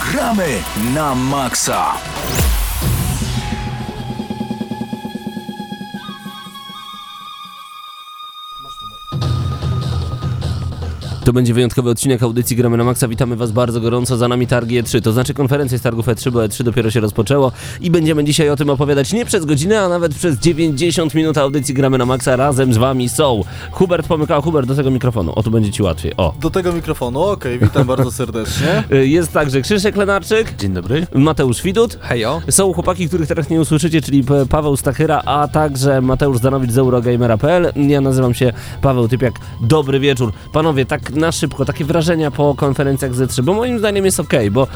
Gramy na maksa! To będzie wyjątkowy odcinek audycji Gramy na Maxa. Witamy Was bardzo gorąco. Za nami targi E3, to znaczy konferencja z targów E3, bo E3 dopiero się rozpoczęło i będziemy dzisiaj o tym opowiadać nie przez godzinę, a nawet przez 90 minut audycji Gramy na Maxa. Razem z Wami są Hubert Pomykał. Hubert, do tego mikrofonu. O, tu będzie Ci łatwiej. O. Do tego mikrofonu, okej, witam bardzo serdecznie. Y, Jest także Krzyszek Lenarczyk. Dzień dobry. Mateusz Widut. Hejo. Są chłopaki, których teraz nie usłyszycie, czyli Paweł Stachyra, a także Mateusz Zdanowicz z Eurogamera.pl. Ja nazywam się Paweł Typiak. Dobry wieczór. Panowie, tak na szybko, takie wrażenia po konferencjach Z3, bo moim zdaniem jest ok, bo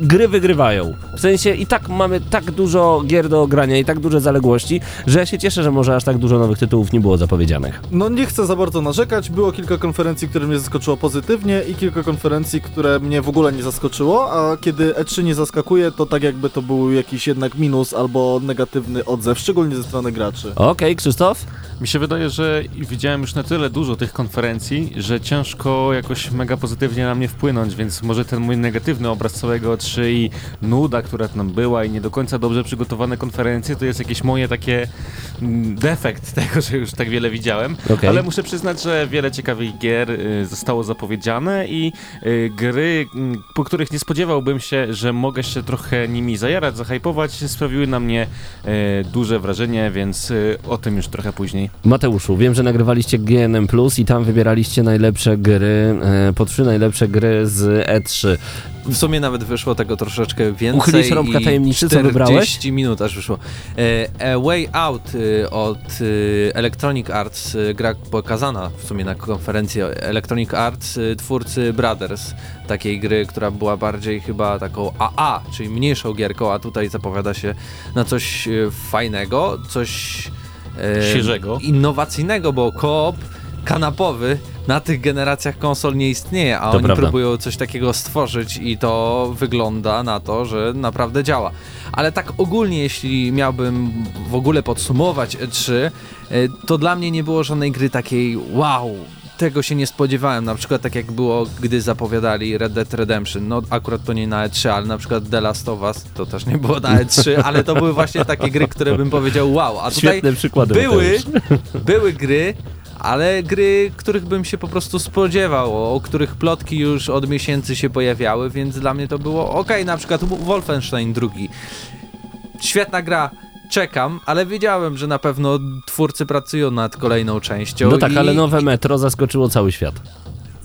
gry wygrywają. W sensie i tak mamy tak dużo gier do grania i tak duże zaległości, że ja się cieszę, że może aż tak dużo nowych tytułów nie było zapowiedzianych. No nie chcę za bardzo narzekać, było kilka konferencji, które mnie zaskoczyło pozytywnie i kilka konferencji, które mnie w ogóle nie zaskoczyło, a kiedy E3 nie zaskakuje, to tak jakby to był jakiś jednak minus albo negatywny odzew, szczególnie ze strony graczy. Okej, Krzysztof? Mi się wydaje, że widziałem już na tyle dużo tych konferencji, że ciężko jakoś mega pozytywnie na mnie wpłynąć, więc może ten mój negatywny obraz całego 3 i nuda, która tam była i nie do końca dobrze przygotowane konferencje, to jest jakieś moje takie mm, defekt tego, że już tak wiele widziałem. Okej. Ale muszę przyznać, że wiele ciekawych gier y, zostało zapowiedziane i y, gry, mm, po których nie spodziewałbym się, że mogę się trochę nimi zajarać, zahajpować, sprawiły na mnie y, duże wrażenie, więc o tym już trochę później. Mateuszu, wiem, że nagrywaliście GNM Plus i tam wybieraliście najlepsze gry, po trzy najlepsze gry z E E3. W sumie nawet wyszło tego troszeczkę więcej. Uchylisz rąbka i tajemnicy, co 40 wybrałeś? minut aż wyszło. E, A Way Out e, od e, Electronic Arts, gra pokazana w sumie na konferencji Electronic Arts, twórcy Brothers, takiej gry, która była bardziej chyba taką AA, czyli mniejszą gierką, a tutaj zapowiada się na coś fajnego, coś Świeżego. innowacyjnego, bo koop kanapowy na tych generacjach konsol nie istnieje, a To oni prawda. próbują coś takiego stworzyć i to wygląda na to, że naprawdę działa. Ale tak ogólnie, jeśli miałbym w ogóle podsumować E3, e, to dla mnie nie było żadnej gry takiej wow, tego się nie spodziewałem. Na przykład tak jak było, gdy zapowiadali Red Dead Redemption. No akurat to nie na E3, ale na przykład The Last of Us to też nie było na E3, ale to były właśnie takie gry, które bym powiedział wow. A tutaj były, były gry, ale gry, których bym się po prostu spodziewał, o których plotki już od miesięcy się pojawiały, więc dla mnie to było ok, na przykład Wolfenstein II. Świetna gra, czekam, ale wiedziałem, że na pewno twórcy pracują nad kolejną częścią. No tak, i, ale nowe metro zaskoczyło cały świat.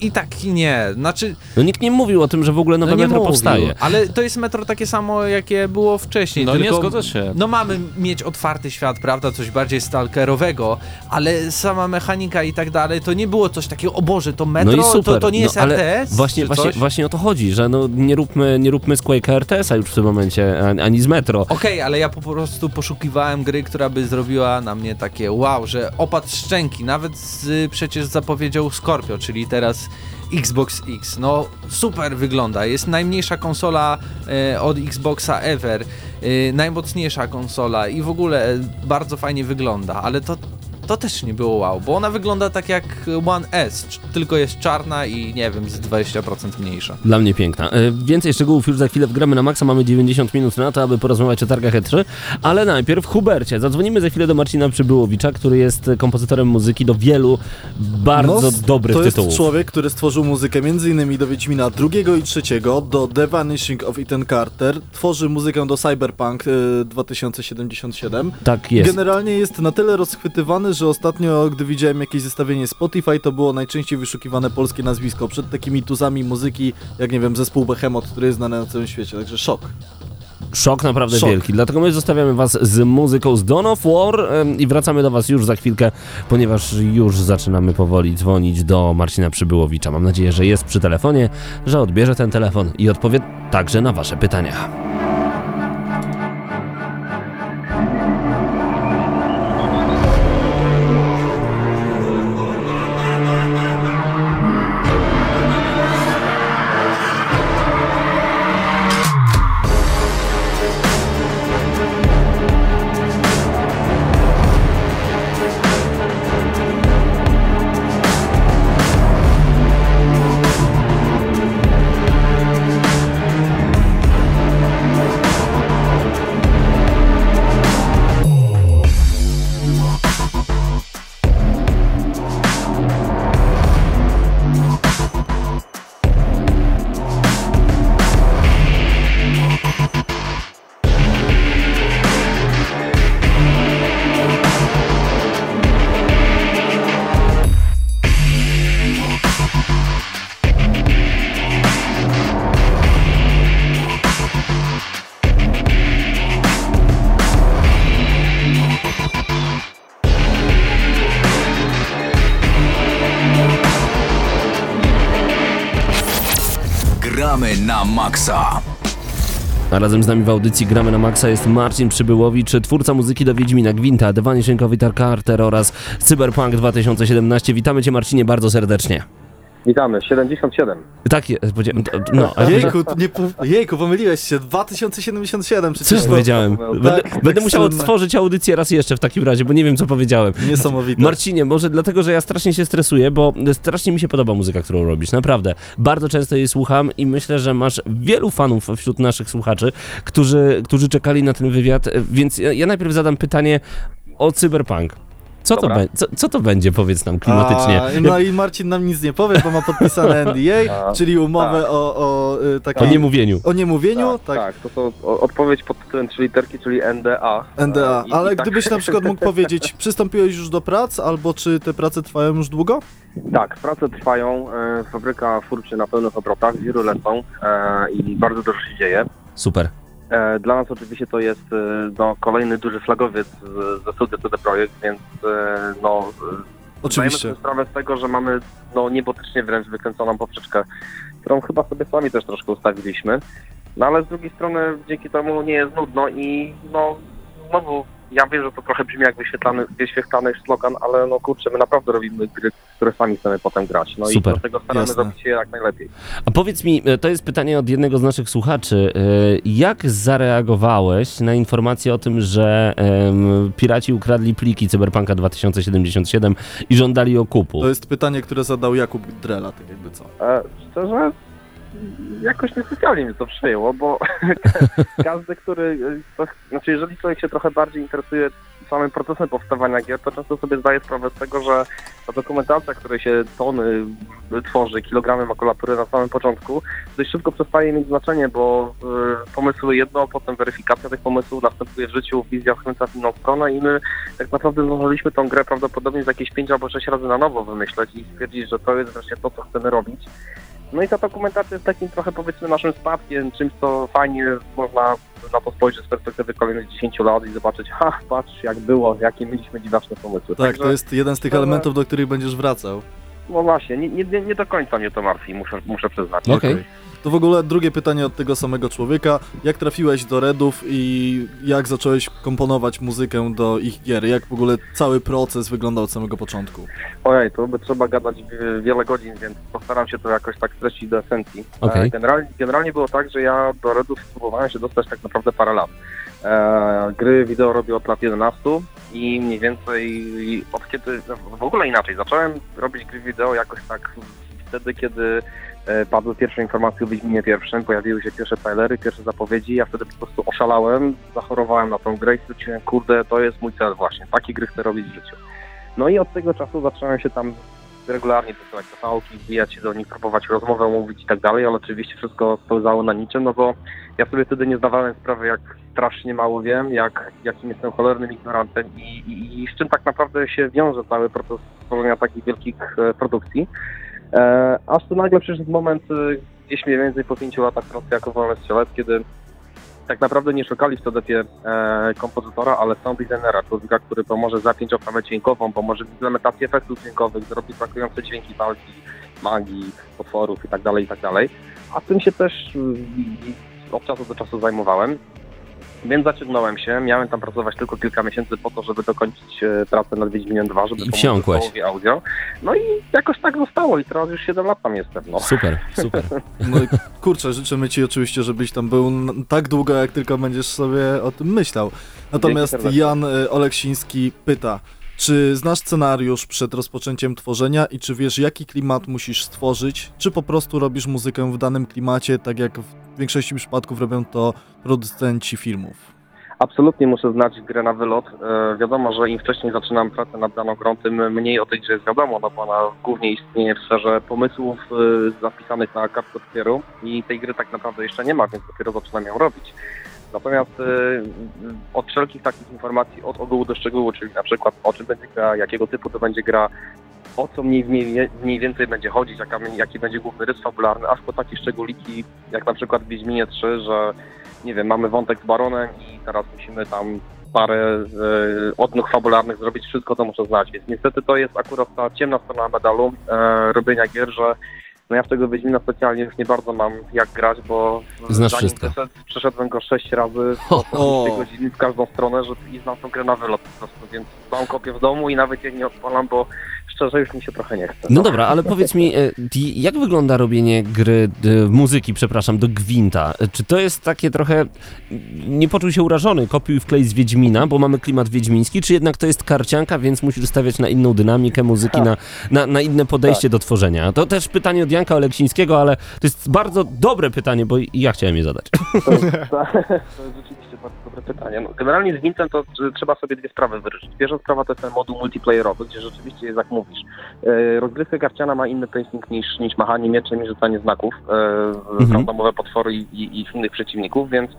I tak i nie, znaczy... No nikt nie mówił o tym, że w ogóle nowe no nie metro mówił, powstaje. Ale to jest metro takie samo, jakie było wcześniej. No nie tylko, zgodzę się. No mamy mieć otwarty świat, prawda, coś bardziej stalkerowego, ale sama mechanika i tak dalej, to nie było coś takiego, o Boże, to metro, no i super. to, to nie jest no, ale RTS? Właśnie, właśnie, właśnie o to chodzi, że no nie róbmy, nie róbmy z Quake'a RTS-a już w tym momencie, ani- z metro. Okej, ale ja po prostu poszukiwałem gry, która by zrobiła na mnie takie wow, że opad szczęki, nawet z, przecież zapowiedział Scorpio, czyli teraz Xbox X. No super wygląda, jest najmniejsza konsola e, od Xboxa ever, e, najmocniejsza konsola i w ogóle bardzo fajnie wygląda, ale to to też nie było wow, bo ona wygląda tak jak One S, tylko jest czarna i nie wiem, z 20% mniejsza. Dla mnie piękna. E, Więcej szczegółów już za chwilę wgramy na maksa. Mamy 90 minut na to, aby porozmawiać o targach E3. Ale najpierw Hubercie. Zadzwonimy za chwilę do Marcina Przybyłowicza, który jest kompozytorem muzyki do wielu bardzo No, dobrych to tytułów. jest człowiek, który stworzył muzykę m.in. do Wiedźmina drugiego i trzeciego, do The Vanishing of Ethan Carter, tworzy muzykę do Cyberpunk y, 2077. Tak jest. Generalnie jest na tyle rozchwytywany, że ostatnio, gdy widziałem jakieś zestawienie Spotify, to było najczęściej wyszukiwane polskie nazwisko przed takimi tuzami muzyki, jak nie wiem, zespół Behemoth, który jest znany na całym świecie, także szok. Szok naprawdę Szok. wielki. Dlatego my zostawiamy was z muzyką z Dawn of War i wracamy do was już za chwilkę, ponieważ już zaczynamy powoli dzwonić do Marcina Przybyłowicza. Mam nadzieję, że jest przy telefonie, że odbierze ten telefon i odpowie także na wasze pytania. Gramy na maksa. A razem z nami w audycji Gramy na Maxa jest Marcin Przybyłowicz, twórca muzyki do Wiedźmina Gwinta, of Vitar Carter oraz Cyberpunk 2017. Witamy Cię Marcinie bardzo serdecznie. Witamy, 77. Tak, jest, powiedziałem, no, a Jejku, nie, po- jejku, pomyliłeś się, 2077 co przecież ja to powiedziałem? Będę, Tak, będę tak musiał słynne. odtworzyć audycję raz jeszcze w takim razie, bo nie wiem co powiedziałem. niesamowite. Marcinie, może dlatego, że ja strasznie się stresuję, bo strasznie mi się podoba muzyka, którą robisz, naprawdę. Bardzo często jej słucham i myślę, że masz wielu fanów wśród naszych słuchaczy, którzy, którzy czekali na ten wywiad, więc ja, ja najpierw zadam pytanie o cyberpunk. Co to, be- co, co to będzie, powiedz nam klimatycznie? A, no i Marcin nam nic nie powie, bo ma podpisane NDA, A, czyli umowę tak. o, o y, O takiej... niemówieniu. O niemówieniu, tak. tak, to są o- odpowiedź pod tytułem trzy literki, czyli NDA. NDA. E, i- Ale i tak- gdybyś na przykład mógł powiedzieć, przystąpiłeś już do prac, albo czy te prace trwają już długo? Tak, prace trwają, e, fabryka furczy na pełnych obrotach, wiru lecą e, i bardzo dużo się dzieje. Super. E, Dla nas oczywiście to jest e, no, kolejny duży flagowiec ze studia CD Projekt, więc e, no, e, zdajemy Oczywiście. sobie sprawę z tego, że mamy no, niebotycznie wręcz wykręconą poprzeczkę, którą chyba sobie sami też troszkę ustawiliśmy. No ale z drugiej strony dzięki temu nie jest nudno i no znowu ja wiem, że to trochę brzmi jak wyświetlany, wyświetlany slogan, ale no kurczę, my naprawdę robimy gry, które sami chcemy potem grać. No Super. i dlatego staramy Jasne. zrobić je jak najlepiej. A powiedz mi, e, to jest pytanie od jednego z naszych słuchaczy. e, Jak zareagowałeś na informację o tym, że em, piraci ukradli pliki Cyberpunka 2077 i żądali okupu? To jest pytanie, które zadał Jakub Drela, tak jakby co. E, szczerze, jakoś niespecjalnie mnie to przejęło, bo każdy, który, e, to, znaczy jeżeli człowiek się trochę bardziej interesuje samym procesem powstawania gier, to często sobie zdaje sprawę z tego, że ta dokumentacja, której się tony tworzy, kilogramy makulatury na samym początku, dość szybko przestaje mieć znaczenie, bo y, pomysły jedno, potem weryfikacja tych pomysłów następuje w życiu, wizja skręca w inną stronę i my tak naprawdę zdążyliśmy tą grę prawdopodobnie z jakieś 5 albo 6 razy na nowo wymyśleć i stwierdzić, że to jest wreszcie to, co chcemy robić. No i ta dokumentacja jest takim trochę powiedzmy naszym spadkiem, czymś co fajnie można na to spojrzeć z perspektywy kolejnych 10 lat i zobaczyć, ha, patrz jak było, jakie mieliśmy dziwaczne pomysły. Tak, Także, to jest jeden z tych elementów, do których będziesz wracał. No właśnie, nie, nie, nie do końca mnie to martwi, muszę, muszę przyznać. Okej. To w ogóle drugie pytanie od tego samego człowieka. Jak trafiłeś do Redów i jak zacząłeś komponować muzykę do ich gier? Jak w ogóle cały proces wyglądał od samego początku? Ojej, to by trzeba gadać wiele godzin, więc postaram się to jakoś tak streścić do esencji. E, Generalnie, generalnie było tak, że ja do Redów próbowałem się dostać tak naprawdę parę lat. E, gry wideo robię od lat 11 i mniej więcej od kiedy, no, w ogóle inaczej, zacząłem robić gry wideo jakoś tak wtedy, kiedy padły pierwsze informacje o Wiedźminie pierwszym, pojawiły się pierwsze trailery, pierwsze zapowiedzi, ja wtedy po prostu oszalałem, zachorowałem na tą grę i stwierdziłem, kurde, to jest mój cel właśnie, takie gry chcę robić w życiu. No i od tego czasu zacząłem się tam regularnie dosyłać do pałki, wbijać się do nich, próbować rozmowę mówić i tak dalej, ale oczywiście wszystko spełzało na niczym, no bo ja sobie wtedy nie zdawałem sprawy, jak strasznie mało wiem, jak, jakim jestem cholernym ignorantem i, i, i z czym tak naprawdę się wiąże cały proces tworzenia takich wielkich e, produkcji. E, aż tu nagle przyszedł moment, e, gdzieś mniej więcej po pięciu latach pracy jako wolny strzelec, kiedy tak naprawdę nie szukali w CDP e, kompozytora, ale sound designera, człowieka, który pomoże zapiąć oprawę dźwiękową, pomoże w implementacji efektów dźwiękowych, zrobi brakujące dźwięki walki, magii, potworów itd., itd. A tym się też y, od czasu do czasu zajmowałem. Więc zaciągnąłem się, miałem tam pracować tylko kilka miesięcy po to, żeby dokończyć e, pracę nad Wiedźminem 2, żeby I pomóc wsiąkłeś. audio. No i jakoś tak zostało i teraz już 7 lat tam jestem. No. Super, super. No i kurczę, życzymy ci oczywiście, żebyś tam był tak długo, jak tylko będziesz sobie o tym myślał. Natomiast. Jan y, Oleksiński pyta, czy znasz scenariusz przed rozpoczęciem tworzenia i czy wiesz, jaki klimat musisz stworzyć, czy po prostu robisz muzykę w danym klimacie, tak jak w większości przypadków robią to producenci filmów? Absolutnie muszę znać grę na wylot. E, wiadomo, że im wcześniej zaczynam pracę nad daną grą, tym mniej o tej grze jest wiadomo, no bo ona głównie istnieje w sferze pomysłów e, zapisanych na kartce papieru i tej gry tak naprawdę jeszcze nie ma, więc dopiero zaczynam ją robić. Natomiast e, od wszelkich takich informacji, od ogółu do szczegółu, czyli na przykład o czym będzie gra, jakiego typu to będzie gra, o co mniej, mniej, mniej więcej będzie chodzić, jaka, jaki będzie główny rys fabularny, aż po takie szczególiki, jak na przykład w Wiedźminie 3, że nie wiem, mamy wątek z Baronem i teraz musimy tam parę e, odnóg fabularnych zrobić, wszystko to muszę znać, więc niestety to jest akurat ta ciemna strona medalu e, robienia gier, że No ja w tego Wiedźmina specjalnie już nie bardzo mam jak grać, bo Znasz zanim wszystko. wyszedł, przeszedłem go sześć razy Ho, ho. 12 godzin w każdą stronę, że i znam tą grę na wylot po prostu, więc mam kopię w domu i nawet jej nie odpalam, bo szczerze już mi się trochę nie chce. No dobra, ale powiedz mi, e, jak wygląda robienie gry, muzyki, przepraszam, do Gwinta? E, Czy to jest takie trochę, nie poczuł się urażony, kopiuj wklej z Wiedźmina, bo mamy klimat wiedźmiński, czy jednak to jest karcianka, więc musisz stawiać na inną dynamikę muzyki, na, na, na inne podejście do tworzenia? To też pytanie od Janka Oleksińskiego, ale to jest bardzo dobre pytanie, bo ja chciałem je zadać. To jest, to jest rzeczywiście bardzo dobre pytanie. No, generalnie z Vintem to trzeba sobie dwie sprawy wyryć. Pierwsza sprawa to jest ten moduł multiplayerowy, gdzie rzeczywiście jest jak mówisz. E, rozgrywka karciana ma inny pacing niż, niż machanie mieczem i rzucanie znaków, e, Mhm. potwory i, i, i innych przeciwników, więc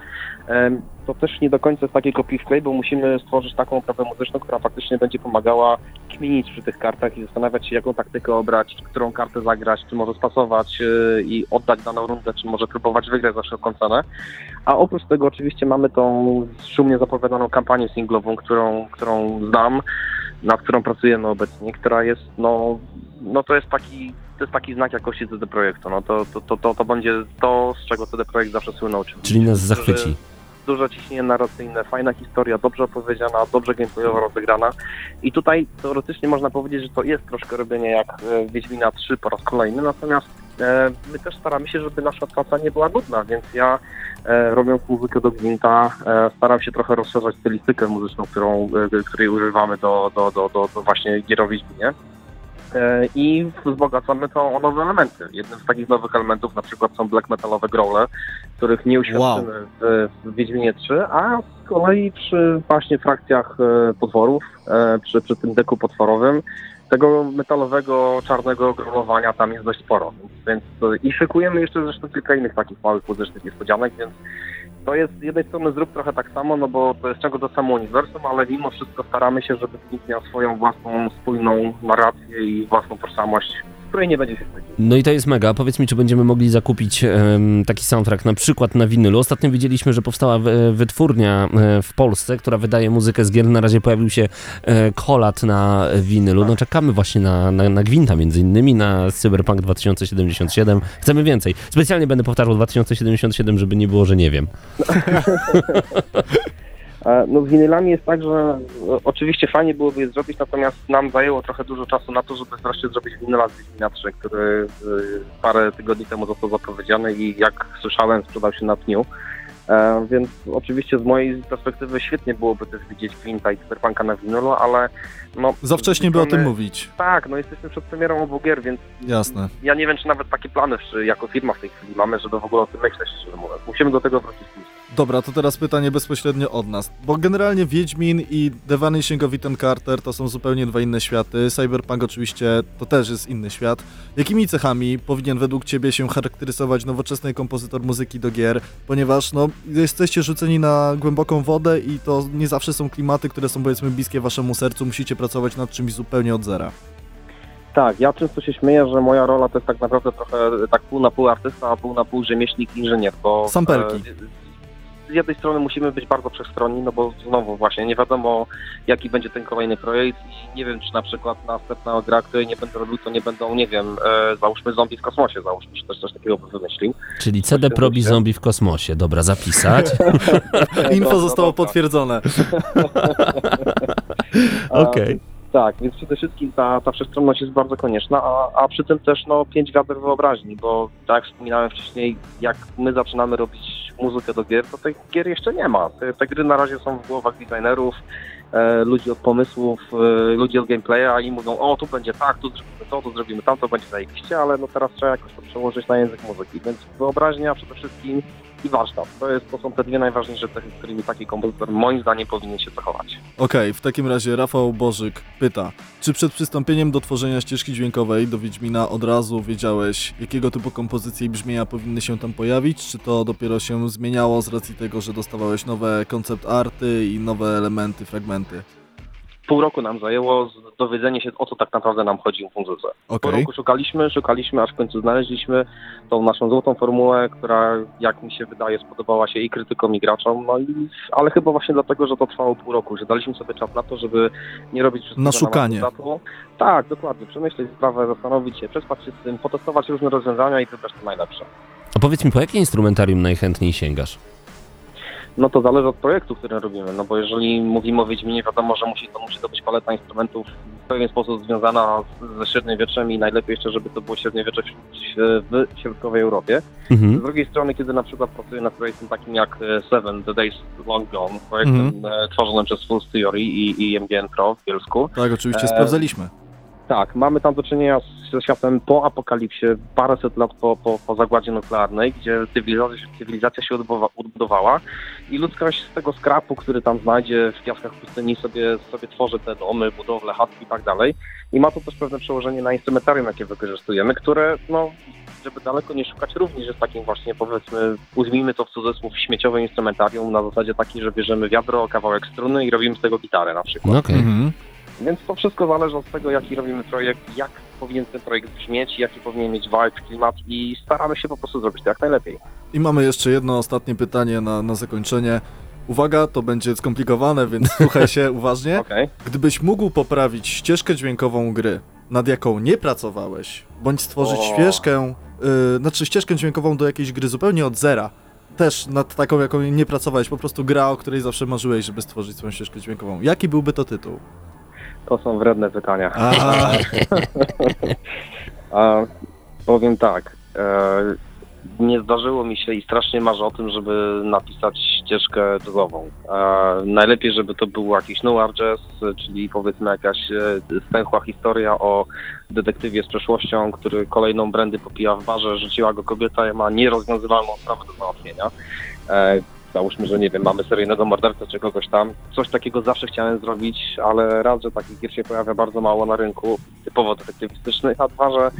to też nie do końca jest takie copy wklej, bo musimy stworzyć taką oprawę muzyczną, która faktycznie będzie pomagała kminić przy tych kartach i zastanawiać się, jaką taktykę obrać, którą kartę zagrać, czy może spasować e, i oddać daną rundę, czy może próbować wygrać za wszelką cenę. A oprócz tego oczywiście mamy tą szumnie zapowiadaną kampanię singlową, którą, którą znam, nad którą pracujemy obecnie, która jest, no, no to jest taki, to jest taki znak jakości CD Projektu. No to, to, to, to, to będzie to, z czego CD Projekt zawsze słynął. Czyli nas zachwyci. Duże ciśnienie narracyjne, fajna historia, dobrze opowiedziana, dobrze gameplayowo rozegrana. I tutaj teoretycznie można powiedzieć, że to jest troszkę robienie jak e, Wiedźmina 3 po raz kolejny, natomiast e, my też staramy się, żeby nasza praca nie była nudna, więc ja e, robiąc muzykę do Gwinta staram się trochę rozszerzać stylistykę muzyczną, którą, której używamy do, do, do, do, do właśnie gier o Wiedźminie. E, I wzbogacamy to o nowe elementy. Jednym z takich nowych elementów na przykład są black metalowe growle, których nie uświadczymy w, w Wiedźminie 3, a z kolei przy właśnie frakcjach e, potworów, e, przy, przy tym deku potworowym, tego metalowego, czarnego grolowania tam jest dość sporo. Więc, I szykujemy jeszcze zresztą kilka innych takich małych muzycznych niespodzianek, więc to jest z jednej strony zrób trochę tak samo, no bo to jest czego to samo uniwersum, ale mimo wszystko staramy się, żeby Gwint miał swoją własną, spójną narrację i własną tożsamość, której nie będzie się wstydził. No i to jest mega. Powiedz mi, czy będziemy mogli zakupić em, taki soundtrack na przykład na winylu. Ostatnio widzieliśmy, że powstała e, wytwórnia e, w Polsce, która wydaje muzykę z gier. Na razie pojawił się e, kolat na winylu. No czekamy właśnie na, na, na Gwinta między innymi, na Cyberpunk 2077. Chcemy więcej. Specjalnie będę powtarzał 2077, żeby nie było, że nie wiem. E, No z winylami jest tak, że e, oczywiście fajnie byłoby je zrobić, natomiast nam zajęło trochę dużo czasu na to, żeby wreszcie zrobić winyla z Wiedźmina 3, który e, parę tygodni temu został zapowiedziany i jak słyszałem sprzedał się na dniu. E, więc oczywiście z mojej perspektywy świetnie byłoby też widzieć Gwinta i Cyberpunka na winylu, ale no... Za wcześnie by o tym mówić. Tak, no jesteśmy przed premierą obu gier, więc Jasne. ja nie wiem, czy nawet takie plany jako firma w tej chwili mamy, żeby w ogóle o tym myśleć, szczerze mówiąc. Musimy do tego wrócić później. Dobra, to teraz pytanie bezpośrednio od nas. Bo generalnie Wiedźmin i Vanishing of Ethan Carter to są zupełnie dwa inne światy. Cyberpunk oczywiście to też jest inny świat. Jakimi cechami powinien według Ciebie się charakteryzować nowoczesny kompozytor muzyki do gier? Ponieważ no, jesteście rzuceni na głęboką wodę i to nie zawsze są klimaty, które są powiedzmy bliskie Waszemu sercu. Musicie pracować nad czymś zupełnie od zera. Tak, ja często się śmieję, że moja rola to jest tak naprawdę trochę tak pół na pół artysta, a pół na pół rzemieślnik, inżynier, bo... Samperki. e, Z jednej strony musimy być bardzo wszechstronni, no bo znowu właśnie nie wiadomo jaki będzie ten kolejny projekt i nie wiem czy na przykład następna gra, której nie będę robił, to nie będą, nie wiem, e, załóżmy zombie w kosmosie, załóżmy, czy też coś takiego by wymyślił. Czyli CD Probi się. Zombie w kosmosie. Dobra, zapisać. Info zostało potwierdzone. Okej. Tak, więc przede wszystkim ta, ta wszechstronność jest bardzo konieczna, a, a przy tym też no, pięć wiader wyobraźni, bo tak jak wspominałem wcześniej, jak my zaczynamy robić muzykę do gier, to tych gier jeszcze nie ma. Te, te gry na razie są w głowach designerów, e, ludzi od pomysłów, e, ludzi od gameplaya i mówią, o tu będzie tak, tu zrobimy to, tu zrobimy tam, to będzie zajebiście, ale no teraz trzeba jakoś to przełożyć na język muzyki, więc wyobraźnia przede wszystkim i warsztat. To, jest, to są te dwie najważniejsze cechy, z którymi taki kompozytor moim zdaniem powinien się zachować. Okej, w takim razie Rafał Bożyk pyta, czy przed przystąpieniem do tworzenia ścieżki dźwiękowej do Wiedźmina od razu wiedziałeś, jakiego typu kompozycje i brzmienia powinny się tam pojawić, czy to dopiero się zmieniało z racji tego, że dostawałeś nowe koncept arty i nowe elementy, fragmenty? Pół roku nam zajęło dowiedzenie się, o co tak naprawdę nam chodzi w muzyce. Po Okej. roku szukaliśmy, szukaliśmy, aż w końcu znaleźliśmy tą naszą złotą formułę, która, jak mi się wydaje, spodobała się i krytykom, i graczom, no i, ale chyba właśnie dlatego, że to trwało pół roku, że daliśmy sobie czas na to, żeby nie robić wszystkiego Na szukanie. marku. Tak, dokładnie, przemyśleć sprawę, zastanowić się, przespać się z tym, potestować różne rozwiązania i wybrać to najlepsze. A powiedz mi, po jakie instrumentarium najchętniej sięgasz? No to zależy od projektu, który robimy, no bo jeżeli mówimy o Wiedźminie, wiadomo, że musi to, musi to być paleta instrumentów w pewien sposób związana z, ze średniowieczem i najlepiej jeszcze, żeby to było średniowiecze w, w środkowej Europie. Z Mhm. drugiej strony, kiedy na przykład pracuję nad projektem takim jak e, Seven, The Days Long Gone, projektem Mhm. e, tworzonym przez Full Theory i, i MGN Pro w Bielsku, Tak, oczywiście E, sprawdzaliśmy. Tak, mamy tam do czynienia z- ze światem po apokalipsie, paręset lat po, po, po zagładzie nuklearnej, gdzie cywilizacja, się- cywilizacja się odbudowa, odbudowała i ludzkość z tego skrapu, który tam znajdzie w piaskach pustyni sobie, sobie tworzy te domy, budowle, chatki i tak dalej. I ma to też pewne przełożenie na instrumentarium, jakie wykorzystujemy, które, no, żeby daleko nie szukać, również jest takim właśnie, powiedzmy, ujmijmy to w cudzysłów, śmieciowym instrumentarium na zasadzie takiej, że bierzemy wiadro, kawałek struny i robimy z tego gitarę na przykład. No okej. Mhm. Więc to wszystko zależy od tego, jaki robimy projekt, jak powinien ten projekt brzmieć, jaki powinien mieć vibe, klimat i staramy się po prostu zrobić to jak najlepiej. I mamy jeszcze jedno ostatnie pytanie na, na zakończenie. Uwaga, to będzie skomplikowane, więc słuchaj się uważnie. Okej. Gdybyś mógł poprawić ścieżkę dźwiękową gry, nad jaką nie pracowałeś, bądź stworzyć O. ścieżkę, yy, znaczy ścieżkę dźwiękową do jakiejś gry zupełnie od zera, też nad taką, jaką nie pracowałeś, po prostu gra, o której zawsze marzyłeś, żeby stworzyć swoją ścieżkę dźwiękową. Jaki byłby to tytuł? To są wredne pytania. A, A, powiem tak. E, nie zdarzyło mi się i strasznie marzę o tym, żeby napisać ścieżkę jazzową. E, najlepiej, żeby to był jakiś noir jazz, czyli powiedzmy jakaś e, stęchła historia o detektywie z przeszłością, który kolejną brandy popija w barze, rzuciła go kobieta i ma nierozwiązywalną sprawę do załatwienia. E, załóżmy, że nie wiem, mamy seryjnego mordercę czy kogoś tam. Coś takiego zawsze chciałem zrobić, ale raz, że takich gier się pojawia bardzo mało na rynku, typowo detektywistycznych, a dwa, że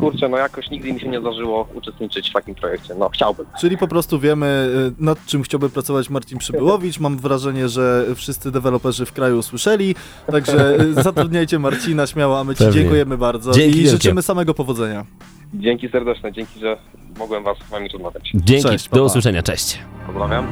kurczę, no jakoś nigdy mi się nie zdarzyło uczestniczyć w takim projekcie. No chciałbym. czyli po prostu wiemy, y, nad czym chciałby pracować Marcin Przybyłowicz. Mam wrażenie, że wszyscy deweloperzy w kraju usłyszeli, także y, zatrudniajcie Marcina śmiało, a my Ci Pewnie. dziękujemy bardzo Dzięki i wielkie. życzymy samego powodzenia. Dzięki serdeczne, dzięki, że mogłem was z wami rozmawiać. Dzięki, Cześć, do usłyszenia, cześć. Pozdrawiam.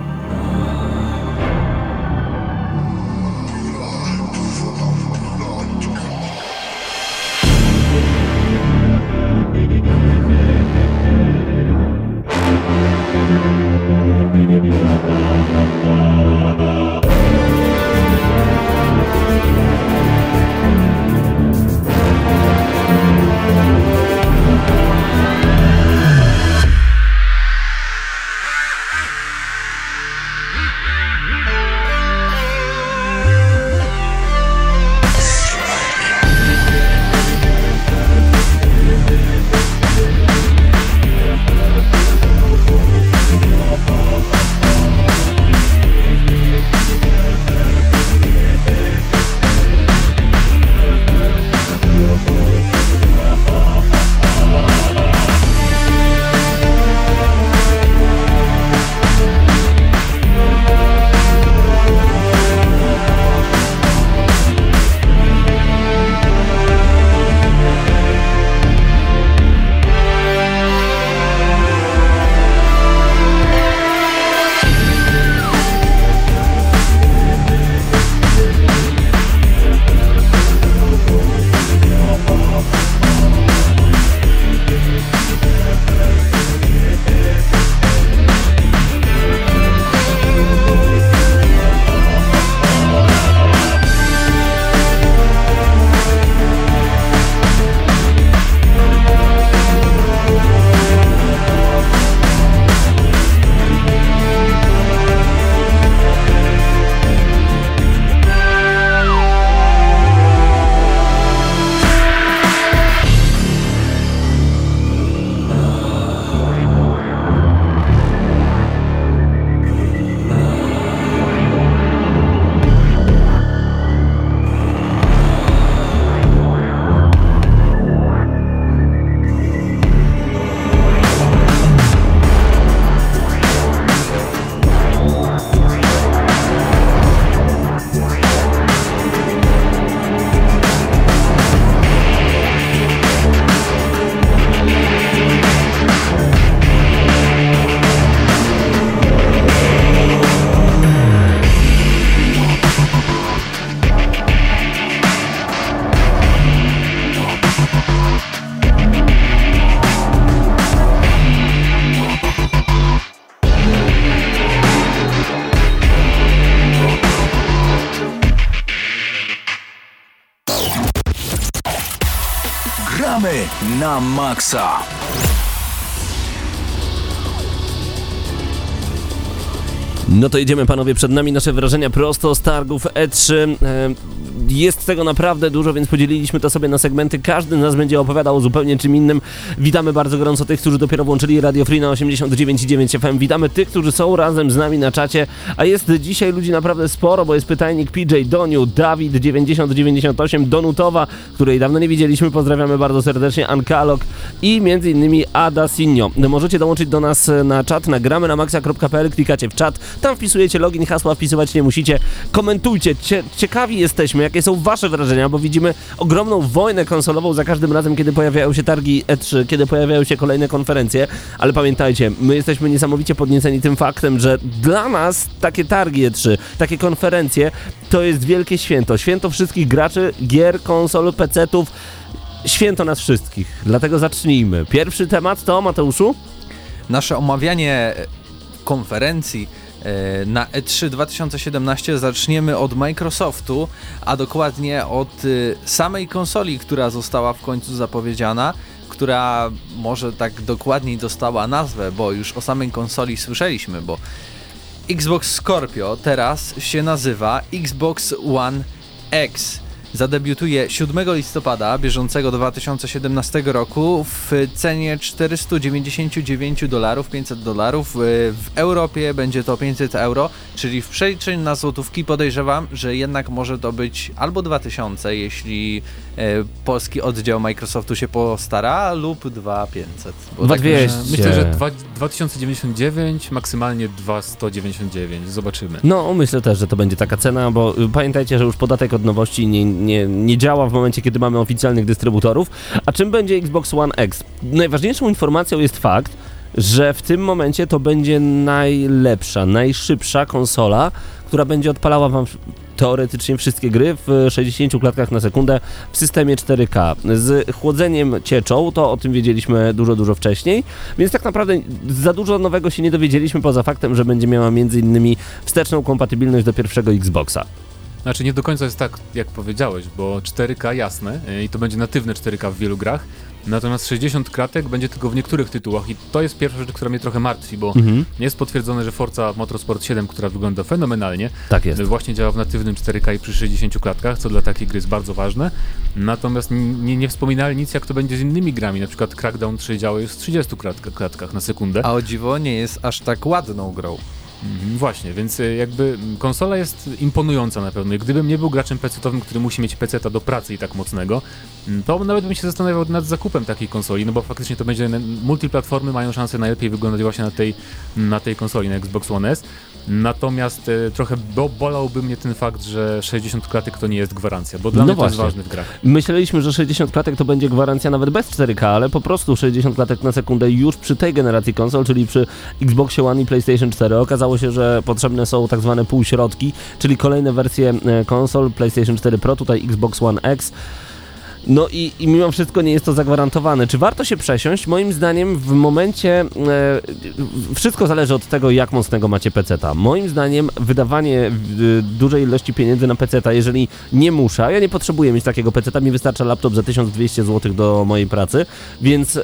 Maksa. No to idziemy panowie, przed nami nasze wrażenia prosto z targów E3. Jest tego naprawdę dużo, więc podzieliliśmy to sobie na segmenty. Każdy z nas będzie opowiadał o zupełnie czym innym. Witamy bardzo gorąco tych, którzy dopiero włączyli Radio Free na 89,9 FM. Witamy tych, którzy są razem z nami na czacie. A jest dzisiaj ludzi naprawdę sporo, bo jest pytajnik PJ Doniu, Dawid 9098, Donutowa, której dawno nie widzieliśmy. Pozdrawiamy bardzo serdecznie, Ankalog i między innymi Ada Sinio. Możecie dołączyć do nas na czat na gramy na maxa.pl, klikacie w czat, tam wpisujecie login, hasła wpisywać nie musicie. Komentujcie, Cie, ciekawi jesteśmy, jakie są wasze wrażenia, bo widzimy ogromną wojnę konsolową za każdym razem, kiedy pojawiają się targi E3, kiedy pojawiają się kolejne konferencje, ale pamiętajcie, my jesteśmy niesamowicie podnieceni tym faktem, że dla nas takie targi E3, takie konferencje to jest wielkie święto, święto wszystkich graczy, gier, konsol, PC-ów, święto nas wszystkich. Dlatego zacznijmy. Pierwszy temat to, Mateuszu? Nasze omawianie konferencji na E E3 2017 zaczniemy od Microsoftu, a dokładnie od y, samej konsoli, która została w końcu zapowiedziana, która może tak dokładniej dostała nazwę, bo już o samej konsoli słyszeliśmy, bo Xbox Scorpio teraz się nazywa Xbox One X. Zadebiutuje 7 listopada bieżącego 2017 roku w cenie 499 dolarów, 500 dolarów. Y, W Europie będzie to 500 euro, czyli w przeliczeniu na złotówki podejrzewam, że jednak może to być albo 2000, jeśli e, polski oddział Microsoftu się postara, lub 2500. Bo tak 2200. Myślę, że dwa, 2099, maksymalnie 2199. Zobaczymy. No, myślę też, że to będzie taka cena, bo y, pamiętajcie, że już podatek od nowości nie, nie, nie działa w momencie, kiedy mamy oficjalnych dystrybutorów. A czym będzie Xbox One X? Najważniejszą informacją jest fakt, że w tym momencie to będzie najlepsza, najszybsza konsola, która będzie odpalała wam teoretycznie wszystkie gry w 60 klatkach na sekundę w systemie 4K. Z chłodzeniem cieczą, to o tym wiedzieliśmy dużo, dużo wcześniej, więc tak naprawdę za dużo nowego się nie dowiedzieliśmy, poza faktem, że będzie miała innymi wsteczną kompatybilność do pierwszego Xboxa. Znaczy nie do końca jest tak, jak powiedziałeś, bo 4K jasne y, i to będzie natywne 4K w wielu grach, natomiast 60 kratek będzie tylko w niektórych tytułach i to jest pierwsza rzecz, która mnie trochę martwi, bo Mhm. jest potwierdzone, że Forza Motorsport 7, która wygląda fenomenalnie, Tak jest. właśnie działa w natywnym 4K i przy 60 klatkach, co dla takiej gry jest bardzo ważne. Natomiast nie, nie wspominali nic, jak to będzie z innymi grami. Na przykład Crackdown 3 działa już w 30 klatka, klatkach na sekundę. A o dziwo nie jest aż tak ładną grą. Mhm, Właśnie, więc y, jakby konsola jest imponująca na pewno. Gdybym nie był graczem PC-owym, który musi mieć PC-ta do pracy i tak mocnego, mm, to nawet bym się zastanawiał nad zakupem takiej konsoli, no bo faktycznie to będzie, multiplatformy mają szansę najlepiej wyglądać właśnie na tej, na tej konsoli, na Xbox One S. Natomiast e, trochę bo, bolałby mnie ten fakt, że 60 klatek to nie jest gwarancja, bo dla No mnie to jest właśnie. ważne w grach. Myśleliśmy, że 60 klatek to będzie gwarancja nawet bez 4K, ale po prostu 60 klatek na sekundę już przy tej generacji konsol, czyli przy Xboxie One i PlayStation 4. Okazało się, że potrzebne są tak zwane półśrodki, czyli kolejne wersje e, konsol PlayStation 4 Pro, tutaj Xbox One X. No i, i mimo wszystko nie jest to zagwarantowane. Czy warto się przesiąść? Moim zdaniem w momencie e, wszystko zależy od tego, jak mocnego macie peceta. Moim zdaniem wydawanie e, dużej ilości pieniędzy na peceta, jeżeli nie muszę, ja nie potrzebuję mieć takiego peceta, mi wystarcza laptop za 1200 zł do mojej pracy, więc e,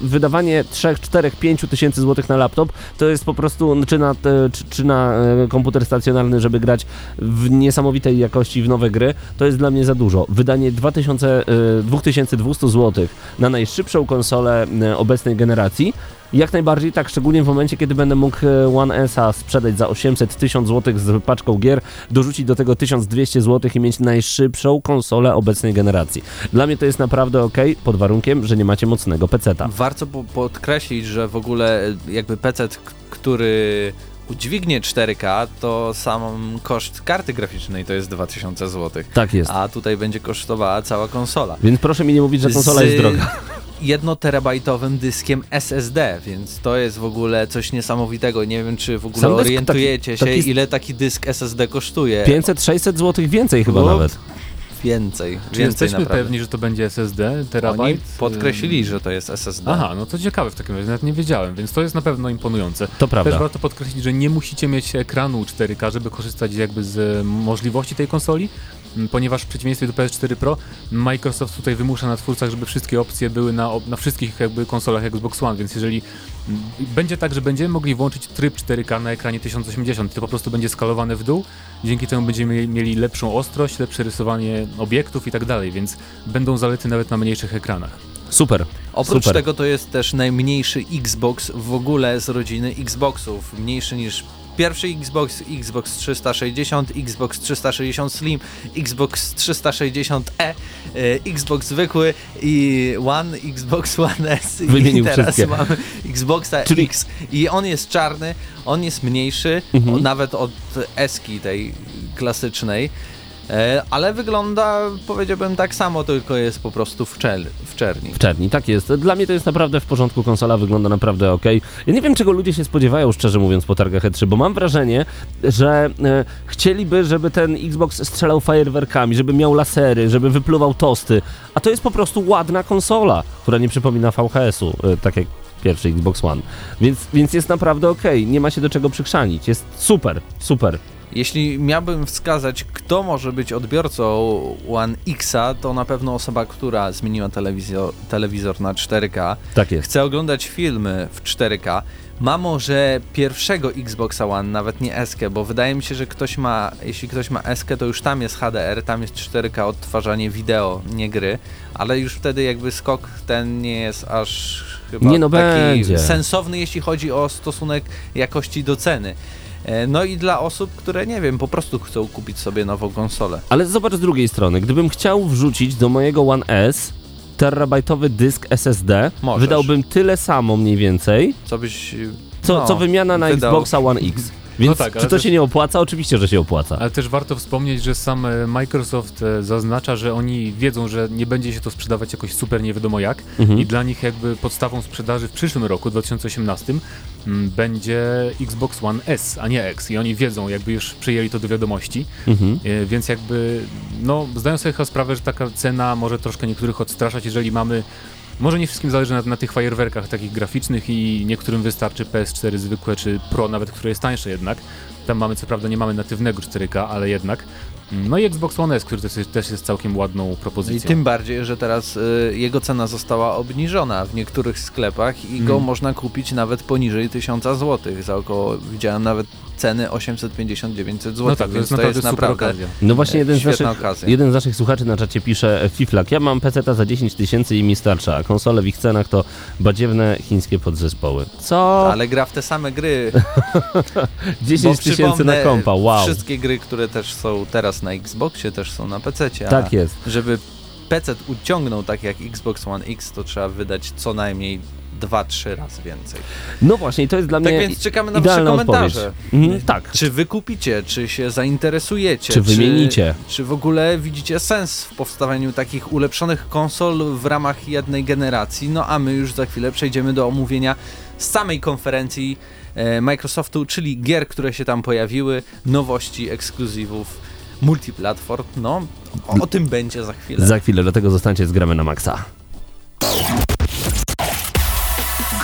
wydawanie 3, 4, 5 tysięcy złotych na laptop to jest po prostu, czy na, czy, czy na e, komputer stacjonarny, żeby grać w niesamowitej jakości w nowe gry, to jest dla mnie za dużo. Wydanie 2000, e, 2200 zł na najszybszą konsolę e, obecnej generacji jak najbardziej tak, szczególnie w momencie, kiedy będę mógł e, One S-a sprzedać za 800-1000 zł z paczką gier, dorzucić do tego 1200 zł i mieć najszybszą konsolę obecnej generacji. Dla mnie to jest naprawdę ok, pod warunkiem, że nie macie mocnego peceta. Warto po- podkreślić, że w ogóle e, jakby PC, który udźwignie 4K, to sam koszt karty graficznej to jest 2000 zł. Tak jest. A tutaj będzie kosztowała cała konsola. Więc proszę mi nie mówić, że konsola jest droga. jednoterabajtowym dyskiem SSD, więc to jest w ogóle coś niesamowitego. Nie wiem, czy w ogóle Sam orientujecie taki- się, taki- ile taki dysk SSD kosztuje. 500-600 zł więcej chyba No, nawet. Więcej, Czy więcej jesteśmy naprawdę. pewni, że to będzie SSD, Oni terabajt? podkreślili, że to jest SSD. Aha, no to ciekawe w takim razie, nawet nie wiedziałem, więc to jest na pewno imponujące. To prawda. Też warto podkreślić, że nie musicie mieć ekranu 4K, żeby korzystać jakby z możliwości tej konsoli. Ponieważ w przeciwieństwie do PS4 Pro Microsoft tutaj wymusza na twórcach, żeby wszystkie opcje były na, na wszystkich jakby konsolach Xbox One, więc jeżeli m, będzie tak, że będziemy mogli włączyć tryb 4K na ekranie 1080, to po prostu będzie skalowane w dół, dzięki temu będziemy mieli lepszą ostrość, lepsze rysowanie obiektów i tak dalej, więc będą zalety nawet na mniejszych ekranach. Super. Oprócz Super. tego to jest też najmniejszy Xbox w ogóle z rodziny Xboxów. Mniejszy niż pierwszy Xbox, Xbox 360, Xbox 360 Slim, Xbox 360e, e, Xbox zwykły i One, Xbox One S i Wymienił teraz wszystkie. mamy Xboxa Czyli- X i on jest czarny, on jest mniejszy, Mhm. nawet od Eski tej klasycznej. E, Ale wygląda, powiedziałbym, tak samo, tylko jest po prostu w, czel, w czerni. W czerni, tak jest. Dla mnie to jest naprawdę w porządku, konsola wygląda naprawdę ok. Ja nie wiem, czego ludzie się spodziewają, szczerze mówiąc, po targach E3, bo mam wrażenie, że e, chcieliby, żeby ten Xbox strzelał fajerwerkami, żeby miał lasery, żeby wypluwał tosty, a to jest po prostu ładna konsola, która nie przypomina VHS-u, e, tak jak pierwszy Xbox One. Więc, więc jest naprawdę ok, nie ma się do czego przykrzanić. Jest super, super. Jeśli miałbym wskazać, kto może być odbiorcą One Xa, to na pewno osoba, która zmieniła telewizor, telewizor na 4K, Tak jest. chce oglądać filmy w 4K, ma może pierwszego Xboxa One, nawet nie S, bo wydaje mi się, że ktoś ma, jeśli ktoś ma S, to już tam jest HDR, tam jest 4K odtwarzanie wideo, nie gry, ale już wtedy jakby skok ten nie jest aż chyba Nie, no taki będzie. sensowny, jeśli chodzi o stosunek jakości do ceny. E, No i dla osób, które nie wiem, po prostu chcą kupić sobie nową konsolę. Ale zobacz z drugiej strony, gdybym chciał wrzucić do mojego One S terabajtowy dysk SSD, Możesz. wydałbym tyle samo mniej więcej, Co byś. co, no, co wymiana na wydał. Xboxa One X. Więc tak, czy to też- się nie opłaca? Oczywiście, że się opłaca. Ale też warto wspomnieć, że sam e, Microsoft e, zaznacza, że oni wiedzą, że nie będzie się to sprzedawać jakoś super nie wiadomo jak Mhm. i dla nich jakby podstawą sprzedaży w przyszłym roku, 2018, m, będzie Xbox One S, a nie X i oni wiedzą, jakby już przyjęli to do wiadomości, Mhm. e, więc jakby no zdają sobie chyba sprawę, że taka cena może troszkę niektórych odstraszać, jeżeli mamy może nie wszystkim zależy na, na tych fajerwerkach takich graficznych i niektórym wystarczy PS4 zwykłe czy Pro nawet, które jest tańsze jednak. Tam mamy, co prawda nie mamy natywnego 4K, ale jednak. No i Xbox One S, który też jest, też jest całkiem ładną I propozycją. tym bardziej, że teraz y, jego cena została obniżona w niektórych sklepach i go Mm. można kupić nawet poniżej 1000 zł. Za około, widziałem nawet ceny 850-900 zł, no tak, to jest naprawdę super okazja. No właśnie jeden z, naszych, okazja. jeden z naszych słuchaczy na czacie pisze Fiflak, ja mam PC za 10 tysięcy i mi starcza, a konsole w ich cenach to badziewne chińskie podzespoły. Co? Ale gra w te same gry. 10 bo tysięcy na kompa, wow. Wszystkie gry, które też są teraz na Xboxie, też są na PC. Tak jest. żeby PC uciągnął tak jak Xbox One X, to trzeba wydać co najmniej 2-3 razy więcej. No właśnie, to jest dla Tak mnie więc czekamy na wasze komentarze. Mhm, tak. Czy wy kupicie, czy się zainteresujecie, Czy wymienicie? Czy, czy w ogóle widzicie sens w powstawaniu takich ulepszonych konsol w ramach jednej generacji? No a my już za chwilę przejdziemy do omówienia samej konferencji e, Microsoftu, czyli gier, które się tam pojawiły, nowości, ekskluzywów, multiplatform. No, o, o tym będzie za chwilę. Za chwilę, dlatego zostańcie z gramy na maksa.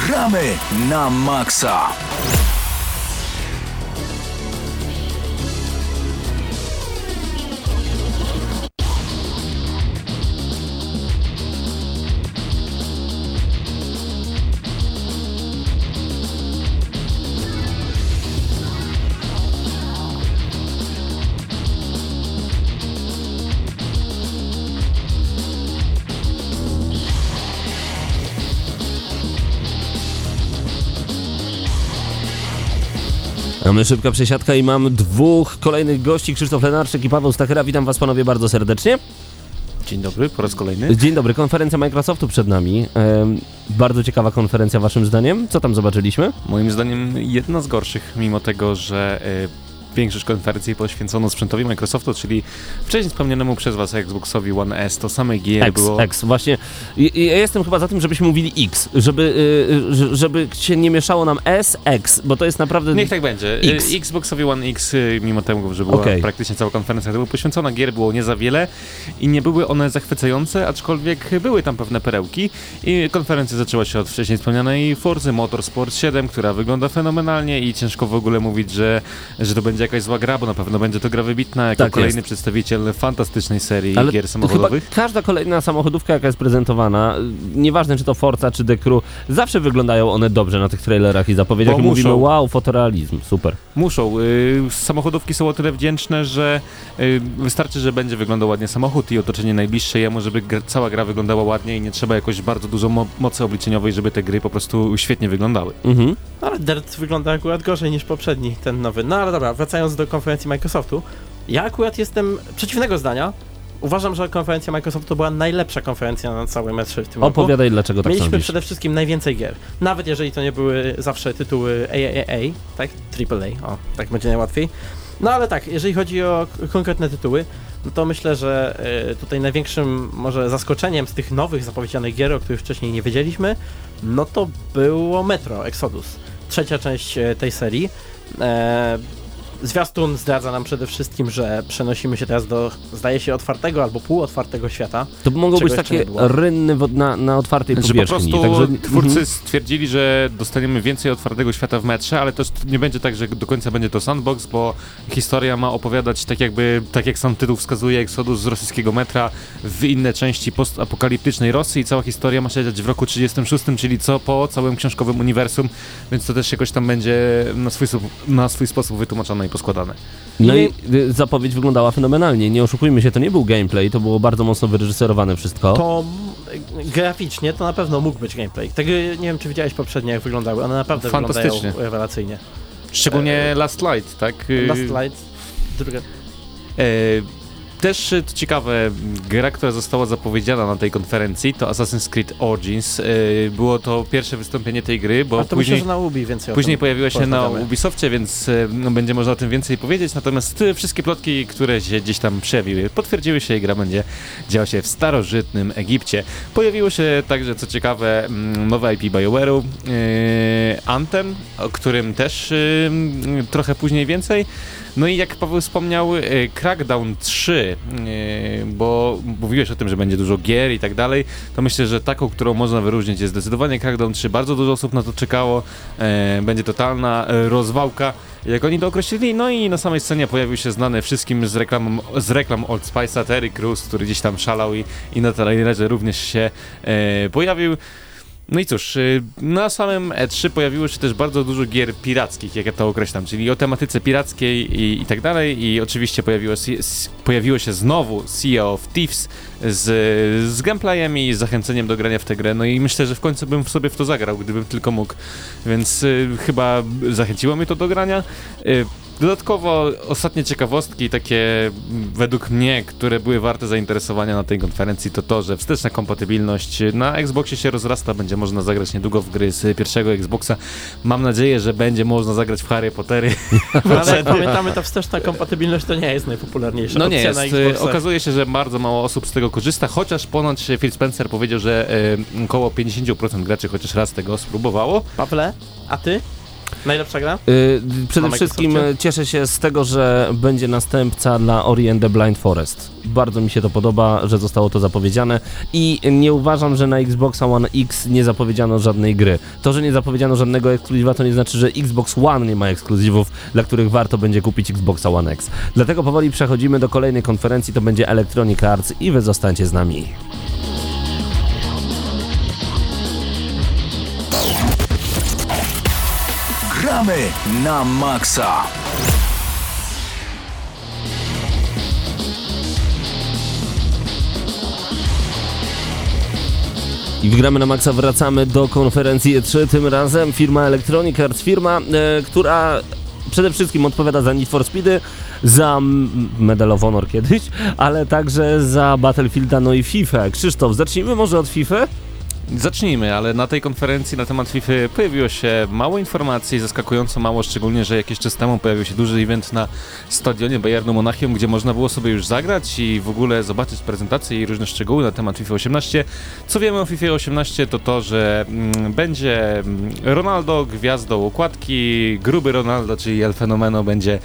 Gramy na maksa. Szybka przesiadka i mam dwóch kolejnych gości, Krzysztof Lenarczyk i Paweł Stachera. Witam was panowie bardzo serdecznie. Dzień dobry, po raz kolejny. Dzień dobry, konferencja Microsoftu przed nami. Em, bardzo ciekawa konferencja waszym zdaniem. Co tam zobaczyliśmy? Moim zdaniem jedna z gorszych, mimo tego, że e, większość konferencji poświęcono sprzętowi Microsoftu, czyli wcześniej wspomnianemu przez was Xboxowi One S, to same gier X, było... X, właśnie. Ja jestem chyba za tym, żebyśmy mówili X, żeby, y, y, żeby się nie mieszało nam S, X, bo to jest naprawdę... Niech tak będzie. X. X. Xboxowi One X, y, mimo tego, że była Okej. praktycznie cała konferencja była poświęcona, gier było nie za wiele i nie były one zachwycające, aczkolwiek były tam pewne perełki. I konferencja zaczęła się od wcześniej wspomnianej Forzy Motorsport 7, która wygląda fenomenalnie i ciężko w ogóle mówić, że, że to będzie będzie jakaś zła gra, bo na pewno będzie to gra wybitna, jako Tak kolejny jest. przedstawiciel fantastycznej serii Ale gier samochodowych. Chyba każda kolejna samochodówka, jaka jest prezentowana, nieważne czy to Forza, czy The Crew, zawsze wyglądają one dobrze na tych trailerach i zapowiedziach Bo i mówimy muszą. wow, fotorealizm, super. Muszą. Y, samochodówki są o tyle wdzięczne, że y, wystarczy, że będzie wyglądał ładnie samochód i otoczenie najbliższe jemu, żeby cała gra wyglądała ładnie i nie trzeba jakoś bardzo dużo mo- mocy obliczeniowej, żeby te gry po prostu świetnie wyglądały. Mhm. Ale Dirt wygląda akurat gorzej niż poprzedni, ten nowy. No ale dobra, wracając do konferencji Microsoftu. Ja akurat jestem przeciwnego zdania. Uważam, że konferencja Microsoftu to była najlepsza konferencja na całym E3 w tym roku. Opowiadaj, dlaczego tak Mieliśmy sądzisz. przede wszystkim najwięcej gier. Nawet jeżeli to nie były zawsze tytuły AAA, tak? AAA, o, tak będzie najłatwiej. No ale tak, jeżeli chodzi o konkretne tytuły, no to myślę, że y, tutaj największym może zaskoczeniem z tych nowych zapowiedzianych gier, o których wcześniej nie wiedzieliśmy, no to było Metro Exodus. Trzecia część e, tej serii. Zwiastun zdradza nam przede wszystkim, że przenosimy się teraz do, zdaje się, otwartego albo półotwartego świata. To mogą być takie rynny na, na otwartej Znaczy po powierzchni. prostu Także, twórcy mhm. stwierdzili, że dostaniemy więcej otwartego świata w metrze, ale też nie będzie tak, że do końca będzie to sandbox, bo historia ma opowiadać tak jakby, tak jak sam tytuł wskazuje, Exodus z rosyjskiego metra w inne części postapokaliptycznej Rosji i cała historia ma się dziać w roku 36, czyli co po całym książkowym uniwersum, więc to też jakoś tam będzie na swój, na swój sposób wytłumaczone poskładane. No i y, zapowiedź wyglądała fenomenalnie. Nie oszukujmy się, to nie był gameplay, to było bardzo mocno wyreżyserowane wszystko. To mm, graficznie to na pewno mógł być gameplay. Tego nie wiem, czy widziałeś poprzednie, jak wyglądały. One naprawdę wyglądają Fantastycznie. rewelacyjnie. Szczególnie Last Light, tak? Y, Last Light, druga... E, też e, to ciekawe, gra, która została zapowiedziana na tej konferencji to Assassin's Creed Origins. E, było to pierwsze wystąpienie tej gry, bo A to później, myślę, że na Ubi więcej później pojawiła się na. Ubisoftie, więc e, no, będzie można o tym więcej powiedzieć. Natomiast wszystkie plotki, które się gdzieś tam przejawiły, potwierdziły się i gra będzie działa się w starożytnym Egipcie. Pojawiło się także, co ciekawe, nowe IP BioWare'u, Anthem, o którym też trochę później więcej. No i jak Paweł wspomniał, e, Crackdown 3, e, bo mówiłeś o tym, że będzie dużo gier i tak dalej, to myślę, że taką, którą można wyróżnić jest zdecydowanie Crackdown 3. Bardzo dużo osób na to czekało, e, będzie totalna rozwałka, jak oni to określili. No i na samej scenie pojawił się znany wszystkim z reklam, z reklam Old Spice'a Terry Crews, który gdzieś tam szalał i, i na trailerze również się pojawił. No i cóż, y, na samym E3 pojawiło się też bardzo dużo gier pirackich, jak ja to określam, czyli o tematyce pirackiej i, i tak dalej. I oczywiście pojawiło pojawiło się znowu Sea of Thieves z, z gameplayem i zachęceniem do grania w tę grę, no i myślę, że w końcu bym sobie w to zagrał, gdybym tylko mógł, więc y, chyba zachęciło mnie to do grania. Y, Dodatkowo ostatnie ciekawostki, takie według mnie, które były warte zainteresowania na tej konferencji, to to, że wsteczna kompatybilność na Xboxie się rozrasta, będzie można zagrać niedługo w gry z pierwszego Xboxa. Mam nadzieję, że będzie można zagrać w Harry Pottery. Ale pamiętamy, ta wsteczna kompatybilność to nie jest najpopularniejsza No nie jest. Okazuje się, że bardzo mało osób z tego korzysta, chociaż ponoć Phil Spencer powiedział, że około 50% graczy chociaż raz tego spróbowało. Pawle, a ty? Najlepsza gra? Y, przede Na wszystkim cieszę się z tego, że będzie następca dla Ori and the Blind Forest. Bardzo mi się to podoba, że zostało to zapowiedziane i nie uważam, że na Xbox One X nie zapowiedziano żadnej gry. To, że nie zapowiedziano żadnego ekskluzywa, to nie znaczy, że Xbox One nie ma ekskluzywów, dla których warto będzie kupić Xbox One X. Dlatego powoli przechodzimy do kolejnej konferencji, to będzie Electronic Arts i wy zostańcie z nami. Gramy na maksa. I w Gramy na Maxa wracamy do konferencji E3, tym razem firma Electronic Arts, firma, e, która przede wszystkim odpowiada za Need for Speedy, za Medal of Honor kiedyś, ale także za Battlefielda, no i FIFA. Krzysztof, zacznijmy może od FIFA? Zacznijmy, ale na tej konferencji na temat FIFA pojawiło się mało informacji, zaskakująco mało, szczególnie, że jakiś czas temu pojawił się duży event na stadionie Bayernu Monachium, gdzie można było sobie już zagrać i w ogóle zobaczyć prezentacje i różne szczegóły na temat FIFA 18. Co wiemy o FIFA 18 to to, że mm, będzie mm, Ronaldo gwiazdą układki, gruby Ronaldo, czyli El Fenomeno będzie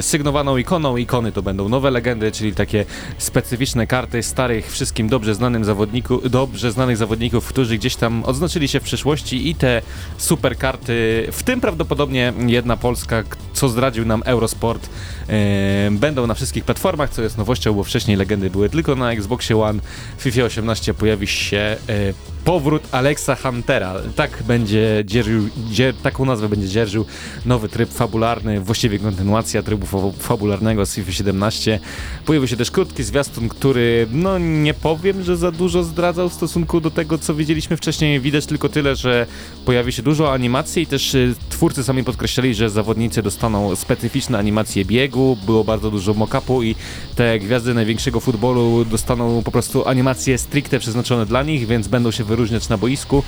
sygnowaną ikoną. Ikony to będą nowe legendy, czyli takie specyficzne karty starych, wszystkim dobrze znanym zawodników, dobrze znanych zawodników, którzy gdzieś tam odznaczyli się w przeszłości i te super karty, w tym prawdopodobnie jedna polska, co zdradził nam Eurosport, e, będą na wszystkich platformach, co jest nowością, bo wcześniej legendy były tylko na Xboxie One. W FIFA 18 pojawi się e, powrót Alexa Huntera. Tak będzie dzierżył, dzier, taką nazwę będzie dzierżył nowy tryb fabularny, właściwie kontynuacja trybu fa- fabularnego z FIFA 17. Pojawił się też krótki zwiastun, który no nie powiem, że za dużo zdradzał w stosunku do tego, co widzieliśmy wcześniej. Widać tylko tyle, że pojawi się dużo animacji i też y, twórcy sami podkreślali, że zawodnicy dostaną specyficzne animacje biegu, było bardzo dużo mock-upu i te gwiazdy największego futbolu dostaną po prostu animacje stricte przeznaczone dla nich, więc będą się wyróżniać na boisku.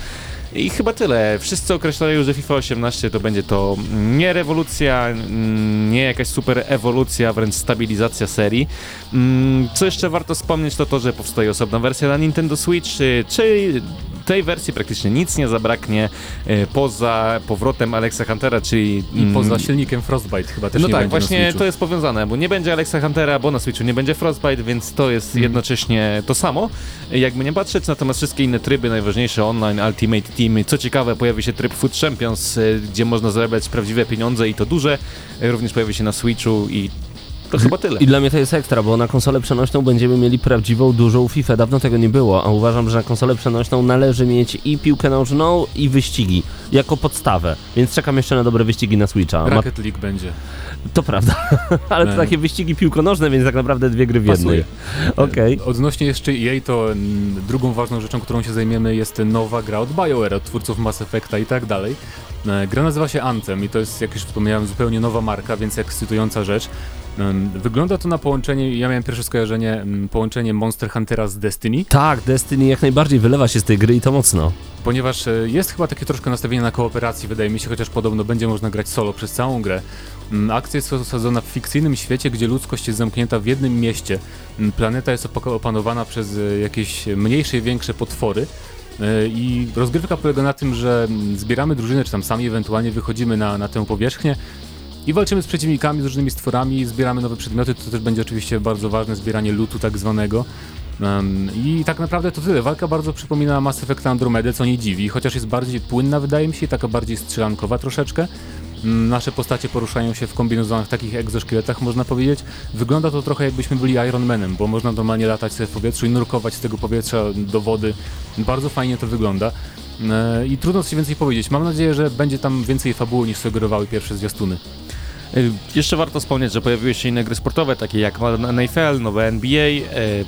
I chyba tyle. Wszyscy określają, że FIFA 18 to będzie to nie rewolucja, mm, nie jakaś super ewolucja, wręcz stabilizacja serii. Mm, Co jeszcze warto wspomnieć, to to, że powstaje osobna wersja na Nintendo Switch, y, czy tej wersji praktycznie nic nie zabraknie y, poza powrotem Alexa Huntera, czyli... I mm, poza silnikiem Frostbite chyba też no nie tak, właśnie to jest powiązane, bo nie będzie Alexa Huntera, bo na Switchu nie będzie Frostbite, więc to jest Mhm. jednocześnie to samo, jakby nie patrzeć, natomiast wszystkie inne tryby, najważniejsze online, Ultimate Team, co ciekawe pojawi się tryb Food Champions, y, gdzie można zarabiać prawdziwe pieniądze i to duże, y, również pojawi się na Switchu i to chyba tyle. I dla mnie to jest ekstra, bo na konsolę przenośną będziemy mieli prawdziwą, dużą FIFA. Dawno tego nie było, a uważam, że na konsolę przenośną należy mieć i piłkę nożną, i wyścigi, jako podstawę. Więc czekam jeszcze na dobre wyścigi na Switcha. Rocket League będzie. To prawda, ale to takie wyścigi piłkonożne, więc tak naprawdę dwie gry w Pasuje. jednej. Okej. Odnośnie jeszcze EA, to mm, drugą ważną rzeczą, którą się zajmiemy jest nowa gra od BioWare, od twórców Mass Effecta i tak dalej. E, Gra nazywa się Anthem i to jest, jak już wspomniałem, zupełnie nowa marka, więc ekscytująca rzecz. Wygląda to na połączenie, ja miałem pierwsze skojarzenie, połączenie Monster Huntera z Destiny, Tak, Destiny jak najbardziej wylewa się z tej gry i to mocno. ponieważ e, jest chyba takie troszkę nastawienie na kooperacji, wydaje mi się, chociaż podobno będzie można grać solo przez całą grę. Akcja jest osadzona w fikcyjnym świecie, gdzie ludzkość jest zamknięta w jednym mieście. Planeta jest opa- opanowana przez e, jakieś mniejsze i większe potwory. E, I rozgrywka polega na tym, że zbieramy drużynę, czy tam sami ewentualnie wychodzimy na, na tę powierzchnię i walczymy z przeciwnikami, z różnymi stworami, zbieramy nowe przedmioty, to też będzie oczywiście bardzo ważne, zbieranie lutu tak zwanego. Em, I tak naprawdę to tyle. Walka bardzo przypomina Mass Effect Andromedę, co nie dziwi, chociaż jest bardziej płynna, wydaje mi się, taka bardziej strzelankowa troszeczkę. Mm, Nasze postacie poruszają się w kombinozonych takich egzoszkieletach, można powiedzieć. Wygląda to trochę jakbyśmy byli Iron Manem, bo można normalnie latać sobie w powietrzu i nurkować z tego powietrza do wody. Bardzo fajnie to wygląda. E, I trudno coś więcej powiedzieć. Mam nadzieję, że będzie tam więcej fabuły niż sugerowały pierwsze zwiastuny. Y, Jeszcze warto wspomnieć, że pojawiły się inne gry sportowe, takie jak NFL, nowe NBA. y,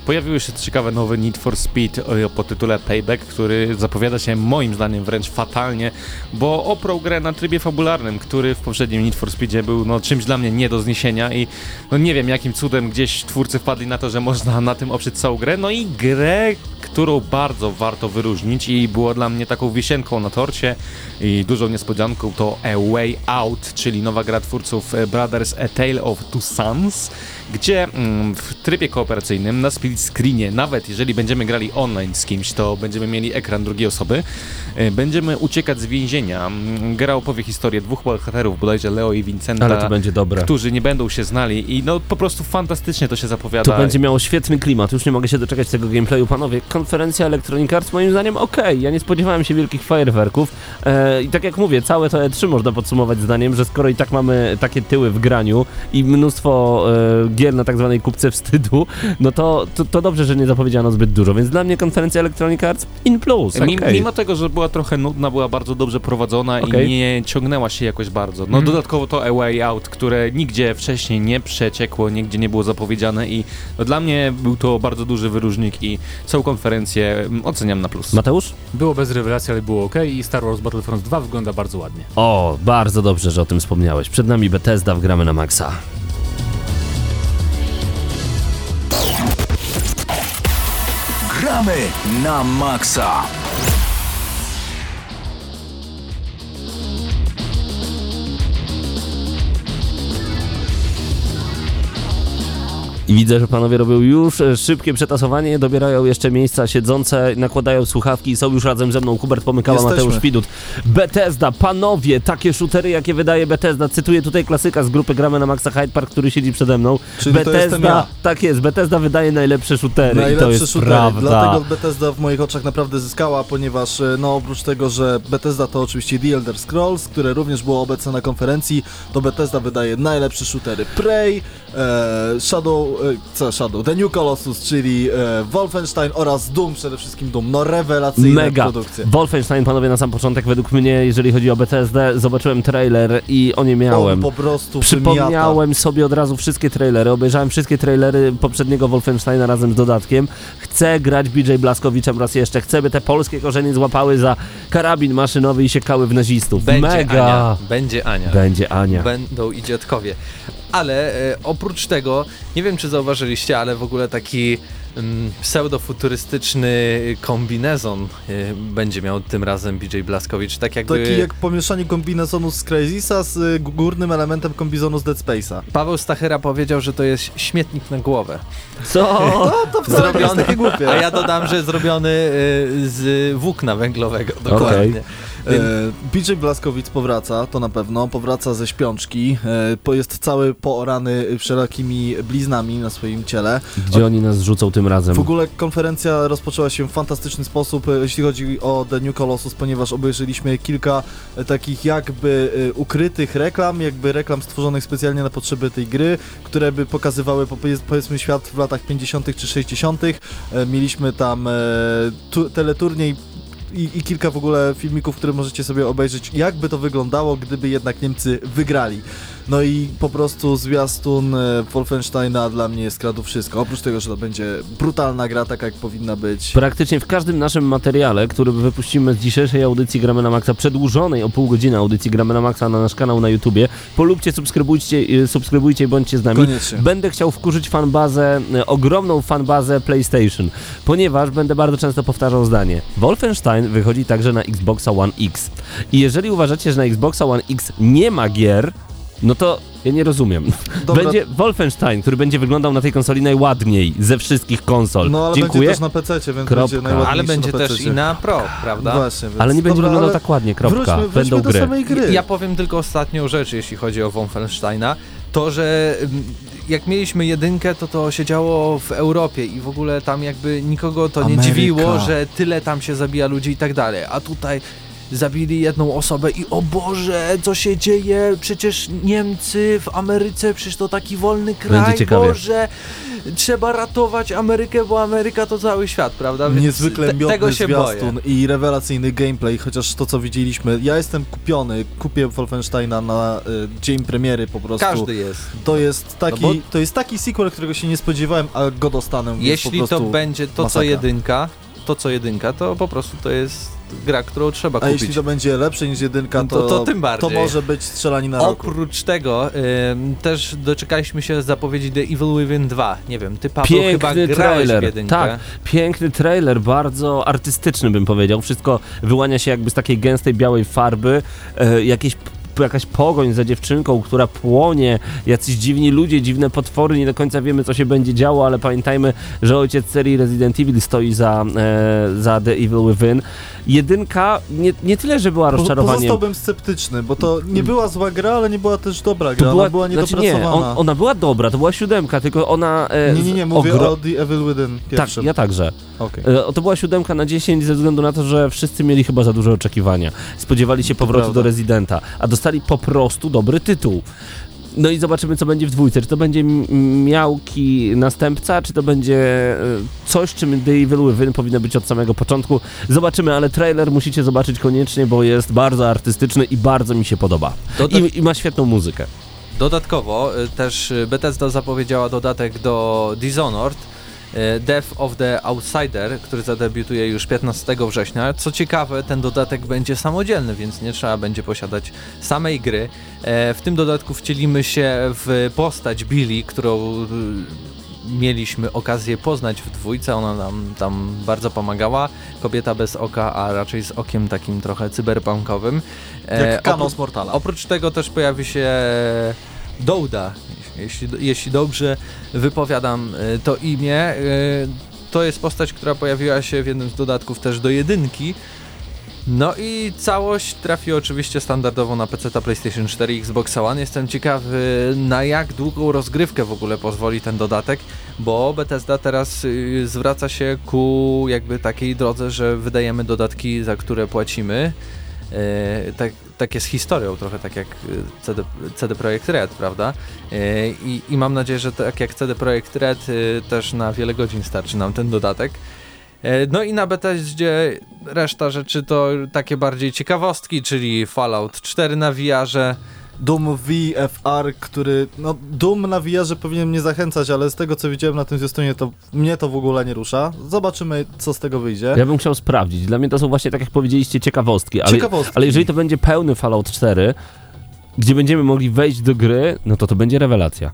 Pojawiły się ciekawe nowe Need for Speed y, po tytule Payback, który zapowiada się moim zdaniem wręcz fatalnie, bo oprał grę na trybie fabularnym, który w poprzednim Need for Speedzie był no, czymś dla mnie nie do zniesienia i no, nie wiem jakim cudem gdzieś twórcy wpadli na to, że można na tym oprzeć całą grę. No i grę, którą bardzo warto wyróżnić i było dla mnie taką wisienką na torcie i dużą niespodzianką to A Way Out, czyli nowa gra twórców Eh, Brothers A Tale of Two Sons, gdzie mm, w trybie kooperacyjnym na split screenie, nawet jeżeli będziemy grali online z kimś, to będziemy mieli ekran drugiej osoby, e, będziemy uciekać z więzienia. Mm, Gra opowie historię dwóch bohaterów, bodajże Leo i Vincenta, Ale to będzie dobre. którzy nie będą się znali i no po prostu fantastycznie to się zapowiada. To będzie miało świetny klimat, już nie mogę się doczekać tego gameplayu. Panowie, konferencja Electronic Arts moim zdaniem okej, ja nie spodziewałem się wielkich fajerwerków e, i tak jak mówię, całe to E3 można podsumować zdaniem, że skoro i tak mamy takie tyły w graniu i mnóstwo e, gier na tak zwanej kupce wstydu, no to, to, to dobrze, że nie zapowiedziano zbyt dużo, więc dla mnie konferencja Electronic Arts in plus, Mim- okej. Mimo tego, że była trochę nudna, była bardzo dobrze prowadzona Okej. i nie ciągnęła się jakoś bardzo. No Mhm. dodatkowo to A Way Out, które nigdzie wcześniej nie przeciekło, nigdzie nie było zapowiedziane i no, dla mnie był to bardzo duży wyróżnik i całą konferencję mm, oceniam na plus. Mateusz? Było bez rewelacji, ale było ok i Star Wars Battlefront 2 wygląda bardzo ładnie. O, bardzo dobrze, że o tym wspomniałeś. Przed nami Bethesda, wgramy na maksa. Gramy na maksa. Widzę, że panowie robią już szybkie przetasowanie, dobierają jeszcze miejsca siedzące, nakładają słuchawki i są już razem ze mną. Hubert Pomykała, Jesteśmy. Mateusz Widut. Bethesda, panowie, takie shootery, jakie wydaje Bethesda. Cytuję tutaj klasyka z grupy Gramy na Maxa Hyde Park, który siedzi przede mną. Czyli Bethesda, ja. tak jest, Bethesda wydaje najlepsze shootery i to Najlepsze jest shootery. prawda. Dlatego Bethesda w moich oczach naprawdę zyskała, ponieważ e, no oprócz tego, że Bethesda to oczywiście The Elder Scrolls, które również było obecne na konferencji, to Bethesda wydaje najlepsze shootery. Prey, e, Shadow, co Shadow, The New Colossus, czyli e, Wolfenstein oraz Doom, przede wszystkim Doom. No rewelacyjne Mega. produkcje. Wolfenstein, panowie, na sam początek, według mnie, jeżeli chodzi o Bethesdę, zobaczyłem trailer i o nie miałem. On po prostu wymiata. Przypomniałem sobie od razu wszystkie trailery, obejrzałem wszystkie trailery poprzedniego Wolfensteina razem z dodatkiem. Chcę grać BJ Blaskowiczem raz jeszcze, chcę, by te polskie korzenie złapały za karabin maszynowy i siekały w nazistów. Będzie Mega! Ania. Będzie Ania. Będzie Ania. Będą i dziadkowie. Ale e, oprócz tego, nie wiem czy zauważyliście, ale w ogóle taki mm, pseudofuturystyczny kombinezon e, będzie miał tym razem BJ Blaskowicz. Tak jakby Taki jak pomieszanie kombinezonu z Crazysa z y, górnym elementem kombinezonu z Dead Space'a. Paweł Stachera powiedział, że to jest śmietnik na głowę. Co? No to wcale jest takie głupie. A ja dodam, że zrobiony e, z włókna węglowego. Dokładnie. E, BJ Blaskowicz powraca, to na pewno, powraca ze śpiączki, e, jest cały poorany wszelakimi bliznami na swoim ciele. Gdzie oni nas rzucą tym razem? W ogóle konferencja rozpoczęła się w fantastyczny sposób, e, jeśli chodzi o The New Colossus, ponieważ obejrzeliśmy kilka e, takich jakby e, ukrytych reklam, jakby reklam stworzonych specjalnie na potrzeby tej gry, które by pokazywały powie- powiedzmy świat w latach 50. czy 60. E, Mieliśmy tam e, tu, teleturniej i, i kilka w ogóle filmików, które możecie sobie obejrzeć, jakby to wyglądało, gdyby jednak Niemcy wygrali. No i po prostu zwiastun e, Wolfensteina dla mnie skradł wszystko. Oprócz tego, że to będzie brutalna gra, taka jak powinna być. Praktycznie w każdym naszym materiale, który wypuścimy z dzisiejszej audycji Gramy na Maxa, przedłużonej o pół godziny audycji Gramy na Maxa na nasz kanał na YouTubie, polubcie, subskrybujcie, y, subskrybujcie i bądźcie z nami. Koniecznie. Będę chciał wkurzyć fanbazę, y, ogromną fanbazę PlayStation, ponieważ będę bardzo często powtarzał zdanie. Wolfenstein wychodzi także na Xboxa One X. I jeżeli uważacie, że na Xboxa One X nie ma gier, no to ja nie rozumiem. Dobra. Będzie Wolfenstein, który będzie wyglądał na tej konsoli najładniej ze wszystkich konsol. No ale Dziękuję. będzie też na PC, więc Kropka. będzie najładniejszy Ale będzie na też i na Pro, prawda? Właśnie, więc... Ale nie będzie Dobra, wyglądał tak ładnie, kropka. Wróćmy, Będą wróćmy do gry. samej gry. Ja powiem tylko ostatnią rzecz, jeśli chodzi o Wolfensteina. To, że mm, jak mieliśmy jedynkę, to to się działo w Europie i w ogóle tam jakby nikogo to nie Ameryka. dziwiło, że tyle tam się zabija ludzi i tak dalej. A tutaj zabili jedną osobę i o Boże, co się dzieje? Przecież Niemcy w Ameryce, przecież to taki wolny kraj. Boże. Trzeba ratować Amerykę, bo Ameryka to cały świat, prawda? Więc Niezwykle te- miodny tego się boję. zwiastun i rewelacyjny gameplay, chociaż to co widzieliśmy, ja jestem kupiony, kupię Wolfensteina na y, dzień premiery po prostu. Każdy jest. To jest taki, No bo- to jest taki sequel, którego się nie spodziewałem, a go dostanę. Jeśli to będzie to co masakra. jedynka, to co jedynka, to po prostu to jest gra, którą trzeba A kupić. jeśli to będzie lepsze niż jedynka, No to, to- to tym bardziej. to może być strzelanina roku. Oprócz tego ym, też doczekaliśmy się zapowiedzi The Evil Within 2. Nie wiem, ty Paweł Piękny chyba grałeś trailer. w jedynkę. Tak, piękny trailer, bardzo artystyczny bym powiedział. Wszystko wyłania się jakby z takiej gęstej białej farby, e, jakieś jakaś pogoń za dziewczynką, która płonie, jacyś dziwni ludzie, dziwne potwory, nie do końca wiemy co się będzie działo, ale pamiętajmy, że ojciec serii Resident Evil stoi za, e, za The Evil Within. Jedynka nie, nie tyle, że była rozczarowaniem. Pozostałbym sceptyczny, bo to nie była zła gra, ale nie była też dobra gra, To była, ona była znaczy nie, niedopracowana. on, ona była dobra, to była siódemka, tylko ona... E, nie, nie, nie, mówię ogro- o The Evil Within Tak, pierwszym. ja także. Okej. E, To była siódemka na 10 ze względu na to, że wszyscy mieli chyba za duże oczekiwania. Spodziewali się powrotu prawda. do Residenta, a dostali po prostu dobry tytuł. No i zobaczymy, co będzie w dwójce. Czy to będzie miałki następca, czy to będzie e, coś, czym The Evil Within powinno być od samego początku. Zobaczymy, ale trailer musicie zobaczyć koniecznie, bo jest bardzo artystyczny i bardzo mi się podoba. I, I ma świetną muzykę. Dodatkowo y, też Bethesda zapowiedziała dodatek do Dishonored, Death of the Outsider, który zadebiutuje już 15 września. Co ciekawe, ten dodatek będzie samodzielny, więc nie trzeba będzie posiadać samej gry. E, W tym dodatku wcielimy się w postać Billy, którą y, mieliśmy okazję poznać w dwójce, ona nam tam bardzo pomagała. Kobieta bez oka, a raczej z okiem takim trochę cyberpunkowym. E, Jak Kano oprócz- z Mortala. Oprócz tego też pojawi się Douda, jeśli, jeśli dobrze wypowiadam e, to imię. E, To jest postać, która pojawiła się w jednym z dodatków też do jedynki. No i całość trafi oczywiście standardowo na PC, PlayStation 4 i Xbox One. Jestem ciekawy na jak długą rozgrywkę w ogóle pozwoli ten dodatek, bo Bethesda teraz y, zwraca się ku jakby takiej drodze, że wydajemy dodatki, za które płacimy. E, tak, tak jest historią, trochę tak jak y, CD, CD Projekt Red, prawda? E, I, I mam nadzieję, że tak jak CD Projekt Red też na wiele godzin starczy nam ten dodatek. E, No i na Bethesdzie reszta rzeczy to takie bardziej ciekawostki, czyli Fallout 4 na VR-ze. Doom VFR, który, no Doom na VR powinien mnie zachęcać, ale z tego co widziałem na tym zwiastunie, to mnie to w ogóle nie rusza. Zobaczymy, co z tego wyjdzie. Ja bym chciał sprawdzić. Dla mnie to są właśnie, tak jak powiedzieliście, ciekawostki. Ale, Ciekawostki. ale jeżeli to będzie pełny Fallout 4, gdzie będziemy mogli wejść do gry, no to to będzie rewelacja.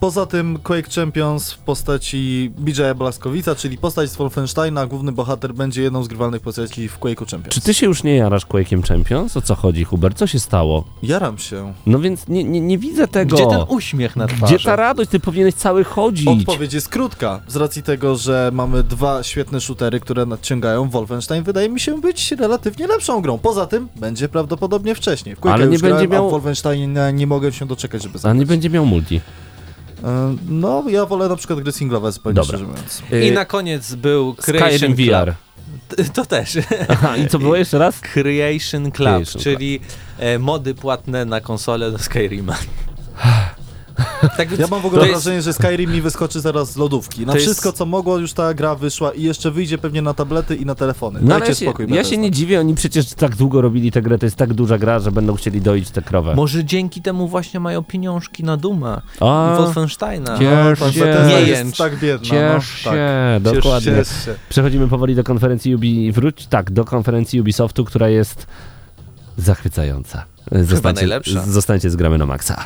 Poza tym Quake Champions w postaci BJ Blaskowica, czyli postać z Wolfensteina, główny bohater będzie jedną z grywalnych postaci w Quake'u Champions. Czy ty się już nie jarasz Quake'iem Champions? O co chodzi, Hubert? Co się stało? Jaram się. No więc nie, nie, nie widzę tego. Gdzie ten uśmiech na twarzy? Gdzie ta radość? Ty powinieneś cały chodzić. Odpowiedź jest krótka. Z racji tego, że mamy dwa świetne shootery, które nadciągają, Wolfenstein wydaje mi się być relatywnie lepszą grą. Poza tym będzie prawdopodobnie wcześniej. W Quake'a Ale nie już grałem, będzie miał- a w Wolfensteinie nie mogę się doczekać, żeby A zagrać. nie będzie miał multi. No, ja wolę na przykład gry singlowe, zupełnie Dobra. I Y, na koniec był Creation Skyrim Club. VR. To też. Aha, i co było jeszcze raz? Creation Club, Creation czyli e, mody płatne na konsolę do Skyrima. tak, Ja mam w ogóle to jest- wrażenie, że Skyrim mi wyskoczy zaraz z lodówki. Na To jest- wszystko, co mogło, już ta gra wyszła i jeszcze wyjdzie pewnie na tablety i na telefony. No, Dajcie ja, się, spokój, ja się nie dziwię, oni przecież tak długo robili tę grę, to jest tak duża gra, że będą chcieli doić tę krowę. Może dzięki temu właśnie mają pieniążki na Duma A, i Wolfensteina. ciesz się, Nie jest tak biedna, ciesz no. Tak. się, dokładnie. Ciesz się. Przechodzimy powoli do konferencji Ubi... Wróć, tak, do konferencji Ubisoftu, która jest zachwycająca. Zostańcie, najlepsza. Zostańcie z gramy na maksa.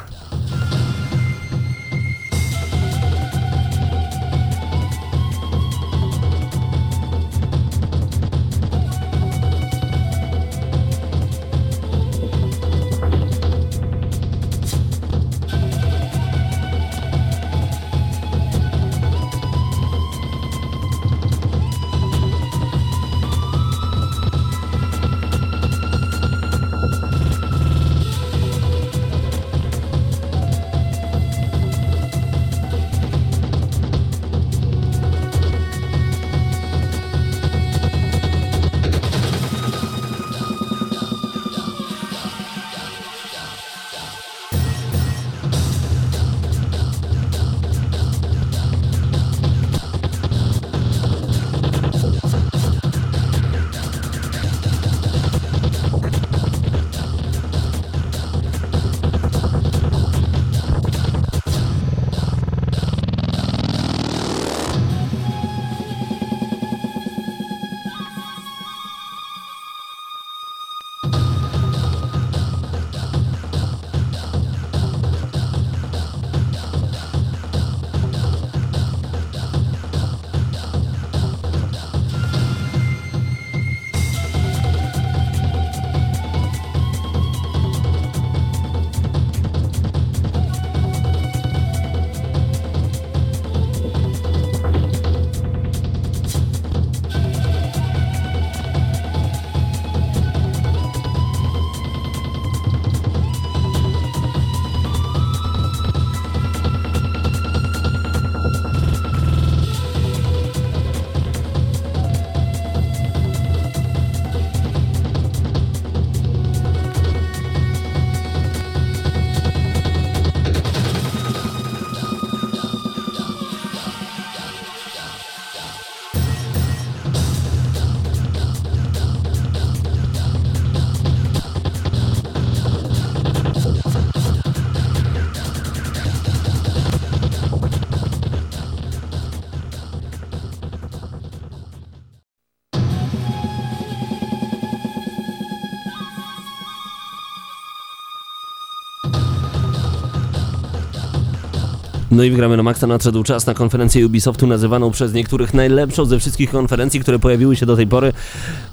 No i wygramy na maksa nadszedł czas na konferencję Ubisoftu nazywaną przez niektórych najlepszą ze wszystkich konferencji, które pojawiły się do tej pory.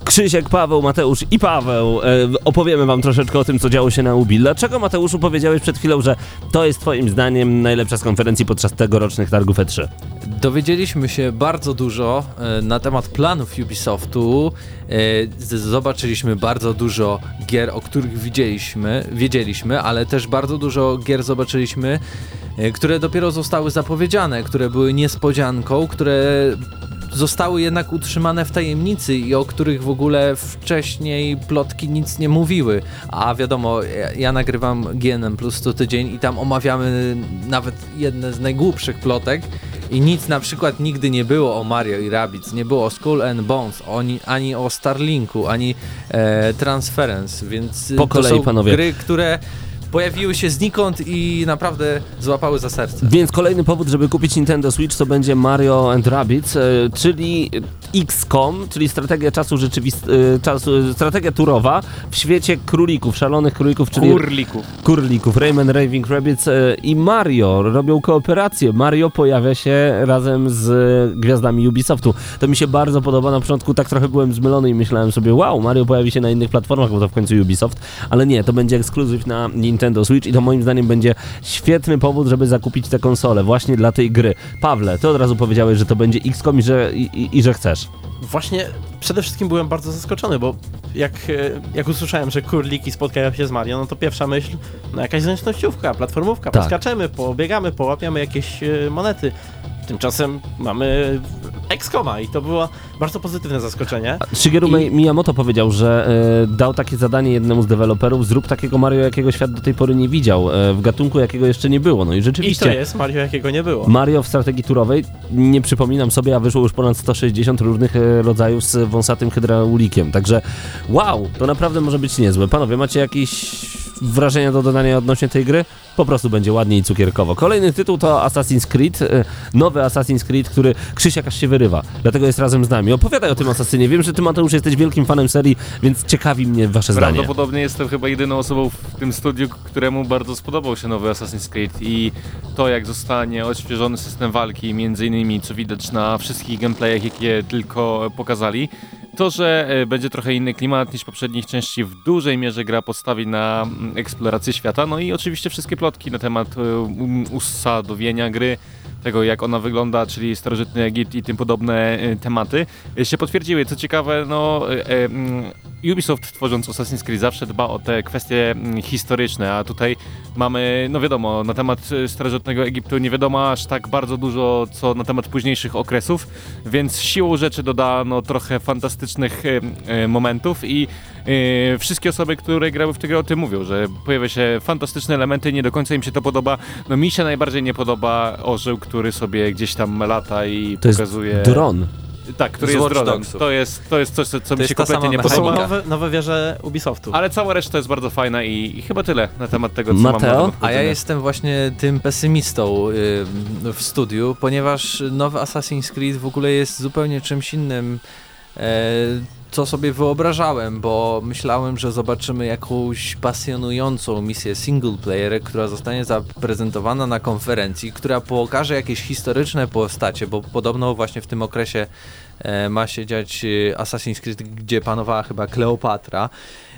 Krzysiek, Paweł, Mateusz i Paweł. E, opowiemy wam troszeczkę o tym, co działo się na Ubi. Dlaczego Mateuszu powiedziałeś przed chwilą, że to jest twoim zdaniem najlepsza z konferencji podczas tegorocznych targów E3? Dowiedzieliśmy się bardzo dużo e, na temat planów Ubisoftu. E, Zobaczyliśmy bardzo dużo gier, o których widzieliśmy, wiedzieliśmy, ale też bardzo dużo gier zobaczyliśmy, które dopiero zostały zapowiedziane, które były niespodzianką, które zostały jednak utrzymane w tajemnicy i o których w ogóle wcześniej plotki nic nie mówiły. A wiadomo, ja, ja nagrywam GNM Plus co tydzień i tam omawiamy nawet jedne z najgłupszych plotek i nic na przykład nigdy nie było o Mario i Rabbids, nie było o Skull and Bones, oni, ani o Starlinku, ani e, Transference, więc Po kolei, to są panowie. gry, które pojawiły się znikąd i naprawdę złapały za serce. Więc kolejny powód, żeby kupić Nintendo Switch to będzie Mario and Rabbids, e, XCOM, czyli strategia czasu rzeczywist... e, czasu, strategia turowa w świecie królików, szalonych królików, czyli Kurlików. kurlików, Rayman Raving Rabbids e, i Mario robią kooperację. Mario pojawia się razem z gwiazdami Ubisoftu. To mi się bardzo podoba. Na początku tak trochę byłem zmylony i myślałem sobie, wow, Mario pojawi się na innych platformach, bo to w końcu Ubisoft, ale nie, to będzie ekskluzyw na Nintendo Switch i to moim zdaniem będzie świetny powód, żeby zakupić tę konsolę właśnie dla tej gry. Pawle, ty od razu powiedziałeś, że to będzie XCOM i że, i, i, i że chcesz. Właśnie przede wszystkim byłem bardzo zaskoczony, bo jak, e, jak usłyszałem, że kurliki spotkają się z Mario, no to pierwsza myśl, no jakaś zręcznościówka, platformówka, Tak. poskaczemy, pobiegamy, połapiamy jakieś e, monety. Tymczasem mamy Excoma i to było bardzo pozytywne zaskoczenie. Shigeru I- Mi- Miyamoto powiedział, że e, dał takie zadanie jednemu z deweloperów, zrób takiego Mario, jakiego świat do tej pory nie widział, e, w gatunku, jakiego jeszcze nie było. No i I to rzeczywiście... jest Mario, jakiego nie było. Mario w strategii turowej, nie przypominam sobie, a wyszło już ponad 160 różnych e, rodzajów z wąsatym hydraulikiem. Także wow, to naprawdę może być niezłe. Panowie, macie jakieś wrażenia do dodania odnośnie tej gry? Po prostu będzie ładnie i cukierkowo. Kolejny tytuł to Assassin's Creed, e, nowy Assassin's Creed, który Krzysiak aż się wyrywa. Dlatego jest razem z nami. Opowiadaj o tym Asasynie. Wiem, że ty Mateusz jesteś wielkim fanem serii, więc ciekawi mnie wasze zdanie. Prawdopodobnie jestem chyba jedyną osobą w tym studiu, któremu bardzo spodobał się nowy Assassin's Creed i to jak zostanie odświeżony system walki, między innymi co widać na wszystkich gameplayach, jakie tylko pokazali. To, że e, będzie trochę inny klimat niż poprzednich części, w dużej mierze gra postawi na mm, eksplorację świata, no i oczywiście wszystkie plotki na temat e, um, usadowienia gry, tego jak ona wygląda, czyli starożytny Egipt i tym podobne e, tematy, e, się potwierdziły. Co ciekawe, no e, Ubisoft tworząc Assassin's Creed zawsze dba o te kwestie mm, historyczne, a tutaj mamy, no wiadomo, na temat starożytnego Egiptu nie wiadomo aż tak bardzo dużo, co na temat późniejszych okresów, więc siłą rzeczy dodano trochę fantastycznych momentów i e, wszystkie osoby, które grały w tę grę o tym mówią, że pojawia się fantastyczne elementy, nie do końca im się to podoba. No mi się najbardziej nie podoba orzeł, który sobie gdzieś tam lata i To jest pokazuje... Dron. Tak, który Z jest dronem. To jest, to jest coś, co, co mi jest się ta kompletnie sama nie To są podoba. nowe, nowe wieże Ubisoftu. Ale cała reszta jest bardzo fajna i, i chyba tyle na temat tego, co Mateo? mam A ja jestem właśnie tym pesymistą y, w studiu, ponieważ nowy Assassin's Creed w ogóle jest zupełnie czymś innym, co sobie wyobrażałem, bo myślałem, że zobaczymy jakąś pasjonującą misję single player, która zostanie zaprezentowana na konferencji, która pokaże jakieś historyczne postacie, bo podobno właśnie w tym okresie e, ma się dziać y, Assassin's Creed, gdzie panowała chyba Kleopatra.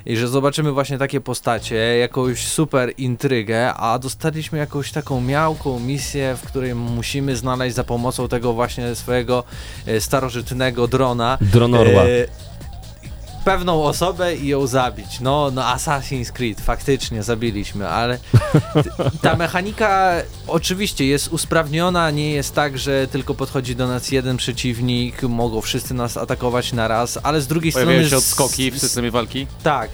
I że zobaczymy właśnie takie postacie, jakąś super intrygę, a dostaliśmy jakąś taką miałką misję, w której musimy znaleźć za pomocą tego właśnie swojego e, starożytnego drona Dronorła. e, pewną osobę i ją zabić. No, no Assassin's Creed, faktycznie zabiliśmy, ale ta mechanika oczywiście jest usprawniona, nie jest tak, że tylko podchodzi do nas jeden przeciwnik, mogą wszyscy nas atakować na raz, ale z drugiej Pojawiają strony... się odskoki w systemie walki. tak.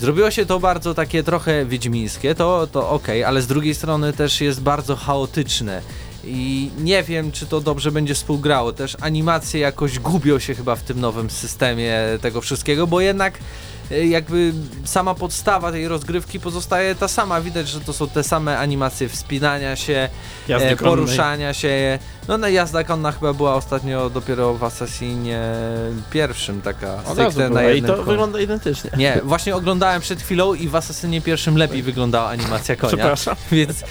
Zrobiło się to bardzo takie trochę wiedźmińskie, to, to okej, ale z drugiej strony też jest bardzo chaotyczne. I nie wiem, czy to dobrze będzie współgrało. Też animacje jakoś gubią się chyba w tym nowym systemie tego wszystkiego, bo jednak e, jakby sama podstawa tej rozgrywki pozostaje ta sama. Widać, że to są te same animacje wspinania się, e, poruszania się. No na jazda konna chyba była ostatnio dopiero w Assassinie pierwszym taka stricte na I to wygląda identycznie. Nie, właśnie oglądałem przed chwilą i w Assassinie pierwszym lepiej wyglądała animacja konia, Przepraszam. więc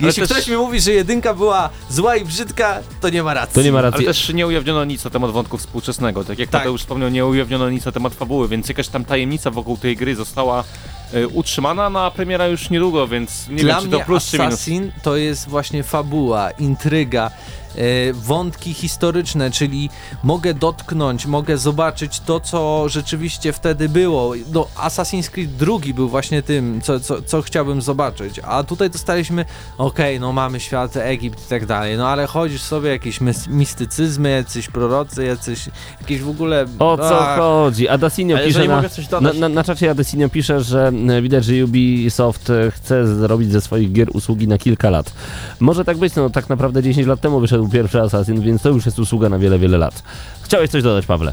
Jeśli też- ktoś mi mówi, że jedynka była zła i brzydka, to nie ma racji. To nie ma Ale racji. też nie ujawniono nic na temat wątku współczesnego. Tak jak Tak. Mateusz wspomniał, nie ujawniono nic na temat fabuły, więc jakaś tam tajemnica wokół tej gry została e, utrzymana, no a premiera już niedługo, więc nie Dla wiem, czy to mnie plus czy minus. Assassin to jest właśnie fabuła, intryga, wątki historyczne, czyli mogę dotknąć, mogę zobaczyć to, co rzeczywiście wtedy było. No, Assassin's Creed drugi był właśnie tym, co, co, co chciałbym zobaczyć, a tutaj dostaliśmy, okej, no mamy świat, Egipt i tak dalej, no ale chodzisz sobie, jakieś mistycyzmy, jacyś prorocy, jacyś, jakieś w ogóle... O co Ach, chodzi? Adesinio A pisze na, na, na, na czacie Adesinio pisze, że e, widać, że Ubisoft e, chce zrobić ze swoich gier usługi na kilka lat. Może tak być, no tak naprawdę 10 lat temu wyszedł pierwszy Assassin, więc to już jest usługa na wiele, wiele lat. Chciałeś coś dodać, Pawle?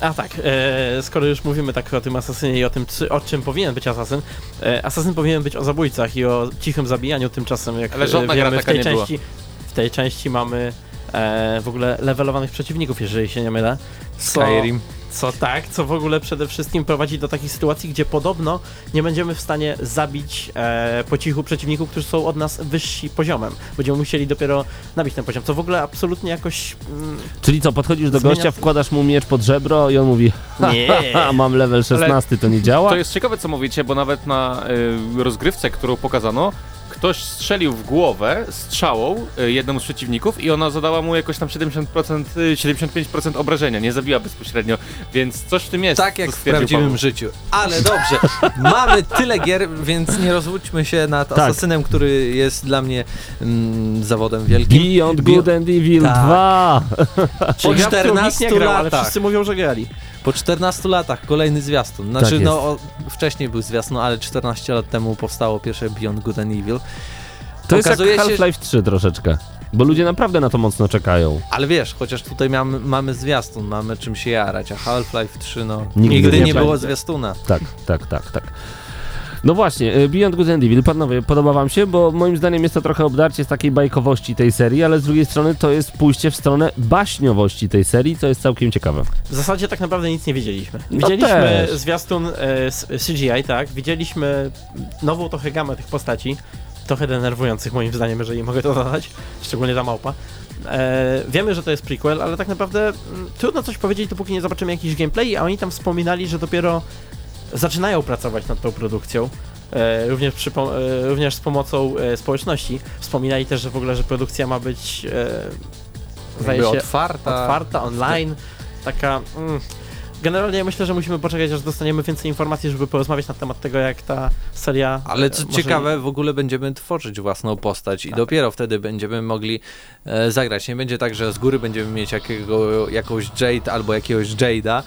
A tak, e, skoro już mówimy tak o tym asasynie i o tym, czy, o czym powinien być asasyn, e, asasyn powinien być o zabójcach i o cichym zabijaniu, tymczasem jak Ale e, wiemy, w tej, nie była. części, w tej części mamy e, w ogóle levelowanych przeciwników, jeżeli się nie mylę. Co, Skyrim. Co tak, co w ogóle przede wszystkim prowadzi do takich sytuacji, gdzie podobno nie będziemy w stanie zabić e, po cichu przeciwników, którzy są od nas wyżsi poziomem. Będziemy musieli dopiero nabić ten poziom, co w ogóle absolutnie jakoś... Mm, Czyli co, podchodzisz do Zmienia- gościa, wkładasz mu miecz pod żebro i on mówi nie, a mam level 16, to nie działa? To jest ciekawe, co mówicie, bo nawet na y, rozgrywce, którą pokazano, ktoś strzelił w głowę strzałą y, jednemu z przeciwników i ona zadała mu jakoś tam 70%, y, 75% obrażenia, nie zabiła bezpośrednio, więc coś w tym jest. Tak jak w prawdziwym Paweł. życiu. Ale dobrze, mamy tyle gier, więc nie rozłudźmy się nad Tak. Asasynem, który jest dla mnie mm, zawodem wielkim. Beyond Bio- Good and Evil Tak. 2! Po Czyli gra, w którą nikt 14 nie grał, ale wszyscy mówią, że grali. Po 14 latach kolejny zwiastun. Znaczy, Tak no jest. o, wcześniej był zwiastun, ale 14 lat temu powstało pierwsze Beyond Good and Evil. To jest Okazuje jak się, Half-Life 3 troszeczkę. Bo ludzie naprawdę na to mocno czekają. Ale wiesz, chociaż tutaj mamy, mamy zwiastun, mamy czym się jarać, a Half-Life 3 no Nigdy nigdy, nie nie, było zwiastuna. Tak, tak, tak, tak. No właśnie, y, Beyond Good and Evil, panowie, podoba wam się? Bo moim zdaniem jest to trochę obdarcie z takiej bajkowości tej serii, ale z drugiej strony to jest pójście w stronę baśniowości tej serii, co jest całkiem ciekawe. W zasadzie tak naprawdę nic nie widzieliśmy. No Widzieliśmy też. zwiastun e, CGI, tak? Widzieliśmy nową trochę gamę tych postaci, trochę denerwujących moim zdaniem, jeżeli mogę to dodać, szczególnie ta małpa. E, wiemy, że to jest prequel, ale tak naprawdę mm, trudno coś powiedzieć, dopóki nie zobaczymy jakiś gameplay, a oni tam wspominali, że dopiero zaczynają pracować nad tą produkcją. E, również, przy, e, również z pomocą e, społeczności. Wspominali też, że w ogóle, że produkcja ma być zdaje się, otwarta. otwarta, online, taka... Mm. Generalnie myślę, że musimy poczekać, aż dostaniemy więcej informacji, żeby porozmawiać na temat tego, jak ta seria... Ale co może- ciekawe, w ogóle będziemy tworzyć własną postać i dopiero wtedy będziemy mogli e, zagrać. Nie będzie tak, że z góry będziemy mieć jakiego, jakąś Jade albo jakiegoś Jade'a,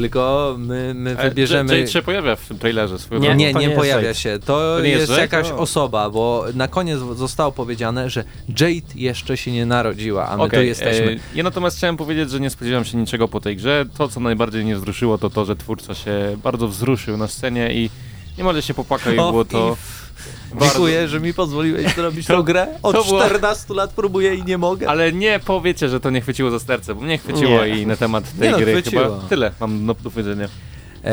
tylko my, my E, wybierzemy... Jade się pojawia w tym trailerze swoją Nie. Nie, nie, pojawia Jade. się. To, To nie jest jest, jakaś O. osoba, bo na koniec zostało powiedziane, że Jade jeszcze się nie narodziła, a my tu Okej, jesteśmy. e, Ja natomiast chciałem powiedzieć, że nie spodziewam się niczego po tej grze. To, co najbardziej mnie wzruszyło, to to, że twórca się bardzo wzruszył na scenie i niemalże się popłakał i było to... i Dziękuję, że mi pozwoliłeś zrobić tą grę. Od to było- 14 lat próbuję i nie mogę. Ale nie powiecie, że to nie chwyciło za serce, bo mnie chwyciło Nie. i na temat tej no, gry chwyciło. chyba tyle mam do powiedzenia. E,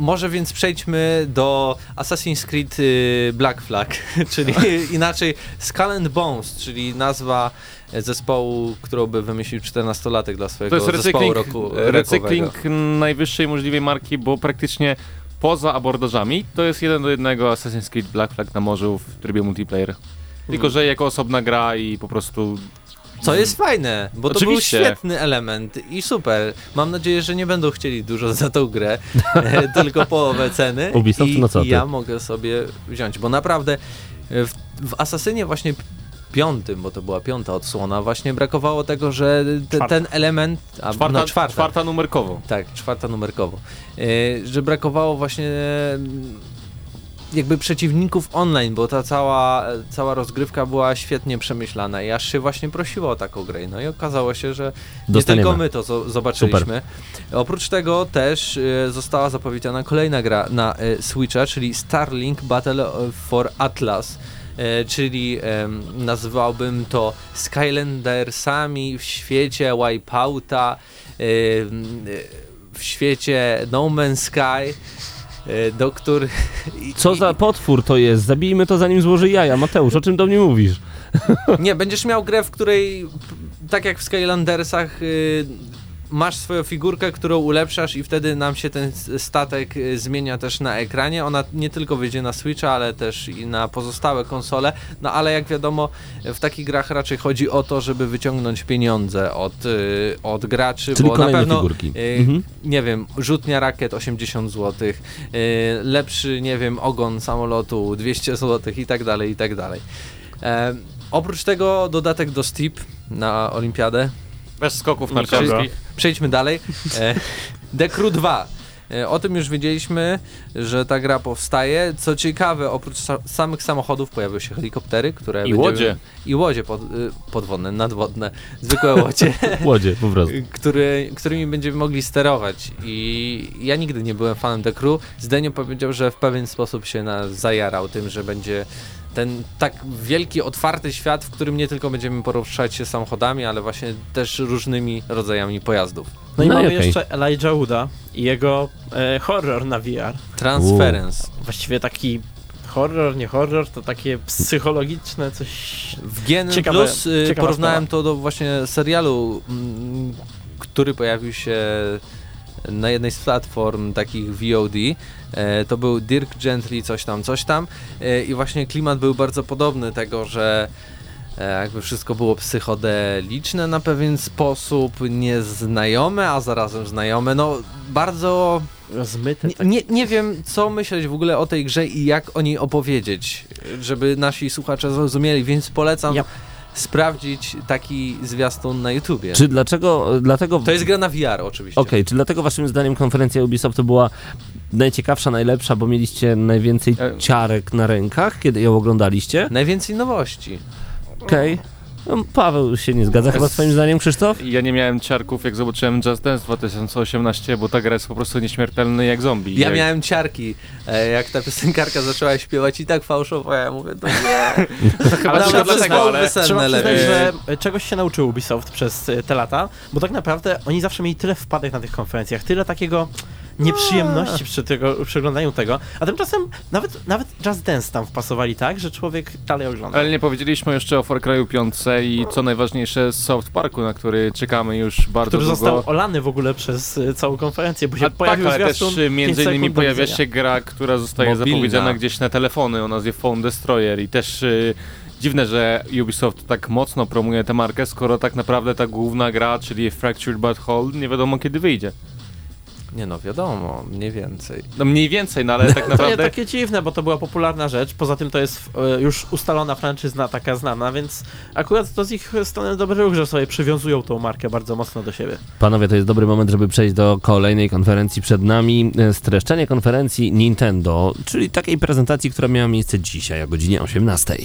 może więc przejdźmy do Assassin's Creed y, Black Flag, czyli inaczej Skull and Bones, czyli nazwa zespołu, którą by wymyślił 14-latek dla To swojego jest zespołu roku, recykling najwyższej możliwej marki, bo praktycznie poza abordażami to jest jeden do jednego Assassin's Creed Black Flag na morzu w trybie multiplayer. Tylko, że jako osobna gra i po prostu Co jest fajne, bo to Oczywiście. był świetny element i super. Mam nadzieję, że nie będą chcieli dużo za tą grę, e, tylko połowę ceny. Ubisoft, I, no co i ja mogę sobie wziąć, bo naprawdę e, w, w Asasynie właśnie piątym, bo to była piąta odsłona, właśnie brakowało tego, że te, ten element... A, czwarta, no, czwarta. czwarta numerkowo. Tak, czwarta numerkowo. E, że brakowało właśnie e, jakby przeciwników online, bo ta cała, cała rozgrywka była świetnie przemyślana i aż się właśnie prosiło o taką grę. No i okazało się, że nie Dostaniemy. tylko my to zo- zobaczyliśmy. Oprócz tego też e, została zapowiedziana kolejna gra na e, Switcha, czyli Starlink Battle for Atlas. E, czyli nazwałbym to Skylandersami w świecie Wipeouta, e, w świecie No Man's Sky e, do których... Co za potwór to jest? Zabijmy to zanim złoży jaja. Mateusz, o czym do mnie mówisz? Nie, będziesz miał grę, w której, tak jak w Skylandersach, y, masz swoją figurkę, którą ulepszasz i wtedy nam się ten statek y, zmienia też na ekranie. Ona nie tylko wyjdzie na Switcha, ale też i na pozostałe konsole. No ale jak wiadomo, w takich grach raczej chodzi o to, żeby wyciągnąć pieniądze od, y, od graczy, Czyli bo na pewno figurki. y, Mhm. nie wiem, rzutnia rakiet 80 zł, lepszy, nie wiem, ogon samolotu 200 zł i tak dalej, i tak dalej. E, oprócz tego dodatek do Steep na Olimpiadę. Bez skoków narciarskich. Przejdźmy dalej. E, Crew 2. E, O tym już wiedzieliśmy, że ta gra powstaje. Co ciekawe, oprócz sa samych samochodów pojawiły się helikoptery, które I będziemy- łodzie. I łodzie pod, y, podwodne, nadwodne, zwykłe łodzie. Łodzie, po prostu. który, którymi będziemy mogli sterować. I ja nigdy nie byłem fanem The Crew. Zdenio powiedział, że w pewien sposób się nas zajarał tym, że będzie ten tak wielki, otwarty świat, w którym nie tylko będziemy poruszać się samochodami, ale właśnie też różnymi rodzajami pojazdów. No i No mamy okej. jeszcze Elijah Wooda i jego e, horror na VR. Transference. Właściwie taki horror, nie horror, to takie psychologiczne coś... W GN Ciekawe- Plus y, porównałem to do właśnie serialu, mm, który pojawił się na jednej z platform takich VOD. E, To był Dirk Gently, coś tam, coś tam. E, I właśnie klimat był bardzo podobny tego, że e, jakby wszystko było psychodeliczne na pewien sposób, nieznajome, a zarazem znajome. No bardzo Rozmyte. nie, tak. nie, nie wiem, co myśleć w ogóle o tej grze i jak o niej opowiedzieć, żeby nasi słuchacze zrozumieli, więc polecam Ja- sprawdzić taki zwiastun na YouTubie. Czy dlaczego, dlatego... To jest gra na VR oczywiście. Okej, czy dlatego waszym zdaniem konferencja Ubisoft to była najciekawsza, najlepsza, bo mieliście najwięcej E- ciarek na rękach, kiedy ją oglądaliście? Najwięcej nowości. Okej. No, Paweł się nie zgadza chyba swoim zdaniem, Krzysztof? Ja nie miałem ciarków, jak zobaczyłem Just Dance 2018, bo ta gra jest po prostu nieśmiertelny jak zombie. Ja jak... miałem ciarki, e, jak ta piosenkarka zaczęła śpiewać i tak fałszowo, ja mówię, to nie. chyba Ale trzeba dlatego, ale... Trzeba przyznać, że e, czegoś się nauczył Ubisoft przez e, te lata, bo tak naprawdę oni zawsze mieli tyle wpadek na tych konferencjach, tyle takiego nieprzyjemności przy, tego, przy oglądaniu tego, a tymczasem nawet, nawet Just Dance tam wpasowali tak, że człowiek dalej ogląda. Ale nie powiedzieliśmy jeszcze o Far Cry'u 5 i co najważniejsze z South Parku, na który czekamy już bardzo który długo. został olany w ogóle przez e, całą konferencję, bo się A tak, pojawił ale też y, między 5 innymi pojawia się gra, która zostaje Mobilna. zapowiedziana gdzieś na telefony o nazwie Phone Destroyer i też y, dziwne, że Ubisoft tak mocno promuje tę markę, skoro tak naprawdę ta główna gra, czyli Fractured But Whole, nie wiadomo kiedy wyjdzie. Nie no, wiadomo, mniej więcej. No mniej więcej, no ale tak To nie naprawdę... takie dziwne, bo to była popularna rzecz. Poza tym to jest e, już ustalona franczyzna, taka znana, więc akurat to z ich strony dobry ruch, że sobie przywiązują tą markę bardzo mocno do siebie. Panowie, to jest dobry moment, żeby przejść do kolejnej konferencji przed nami. E, Streszczenie konferencji Nintendo, czyli takiej prezentacji, która miała miejsce dzisiaj o godzinie 18.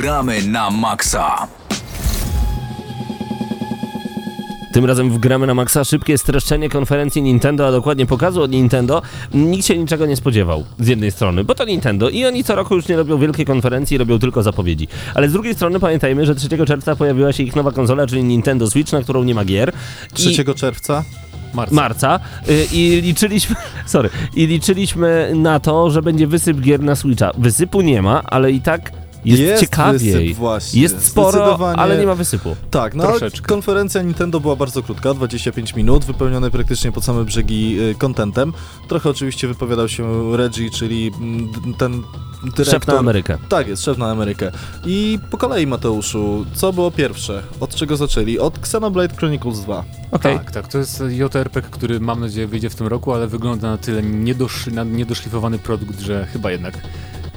Gramy na maksa. Tym razem w gramy na maksa szybkie streszczenie konferencji Nintendo, a dokładnie pokazu od Nintendo. Nikt się niczego nie spodziewał z jednej strony, bo to Nintendo i oni co roku już nie robią wielkiej konferencji, robią tylko zapowiedzi. Ale z drugiej strony pamiętajmy, że 3 czerwca pojawiła się ich nowa konsola, czyli Nintendo Switch, na którą nie ma gier. I 3 czerwca. Marca. marca y, i liczyliśmy, sorry, i liczyliśmy na to, że będzie wysyp gier na Switcha. Wysypu nie ma, ale i tak jest, ciekawiej. Wysyp, właśnie. Jest sporo, ale nie ma wysypu. Tak, no konferencja Nintendo była bardzo krótka, 25 minut, wypełnione praktycznie pod same brzegi y, contentem. Trochę oczywiście wypowiadał się Reggie, czyli mm, ten dyrektor... Szef na Amerykę. Tak jest, szef na Amerykę. I po kolei Mateuszu, co było pierwsze? Od czego zaczęli? Od Xenoblade Chronicles 2. Okej. Tak, tak. To jest JRPG, który mam nadzieję wyjdzie w tym roku, ale wygląda na tyle niedosz, na niedoszlifowany produkt, że chyba jednak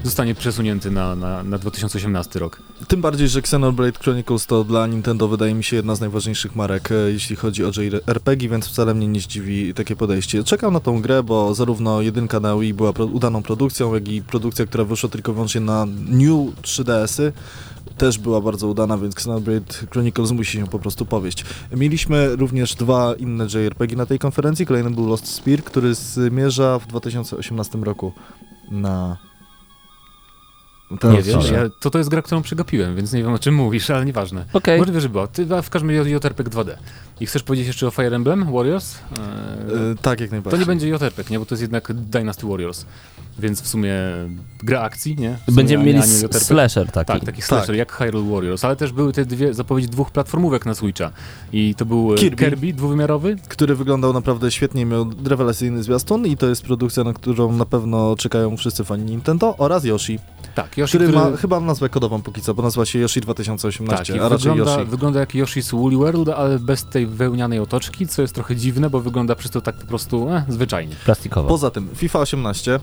zostanie przesunięty na, na, na 2018 rok. Tym bardziej, że Xenoblade Chronicles to dla Nintendo wydaje mi się jedna z najważniejszych marek, e, jeśli chodzi o JRPG, więc wcale mnie nie zdziwi takie podejście. Czekam na tą grę, bo zarówno jedynka na Wii była pro udaną produkcją, jak i produkcja, która wyszła tylko wyłącznie na New 3DS-y też była bardzo udana, więc Xenoblade Chronicles musi się po prostu powieść. Mieliśmy również dwa inne JRPG na tej konferencji. Kolejny był Lost Spear, który zmierza w 2018 roku na... nie wiesz, ja, to to jest gra, którą przegapiłem, więc nie wiem o czym mówisz, ale nieważne. Okej. Możliwe, że była. Ty a w każdym razie JRPG 2D. I chcesz powiedzieć jeszcze o Fire Emblem Warriors? Eee, E, tak, jak to najbardziej. nie będzie JRPG, nie? Bo to jest jednak Dynasty Warriors. Więc w sumie gra akcji, nie? Będziemy mieli nie slasher taki. Tak, taki slasher, jak Hyrule Warriors, ale też były te dwie zapowiedzi dwóch platformówek na Switcha. I to był e, Kirby. Kirby dwuwymiarowy, który wyglądał naprawdę świetnie, miał rewelacyjny zwiastun i to jest produkcja, na którą na pewno czekają wszyscy fani Nintendo oraz Yoshi, tak, Yoshi, który, który ma chyba nazwę kodową póki co, bo nazywa się Yoshi tak, 2018, i a raczej wygląda, Yoshi. wygląda jak Yoshi's Woolly World, ale bez tej wełnianej otoczki, co jest trochę dziwne, bo wygląda przez to tak po prostu e, zwyczajnie. Plastikowo. Poza tym FIFA 18,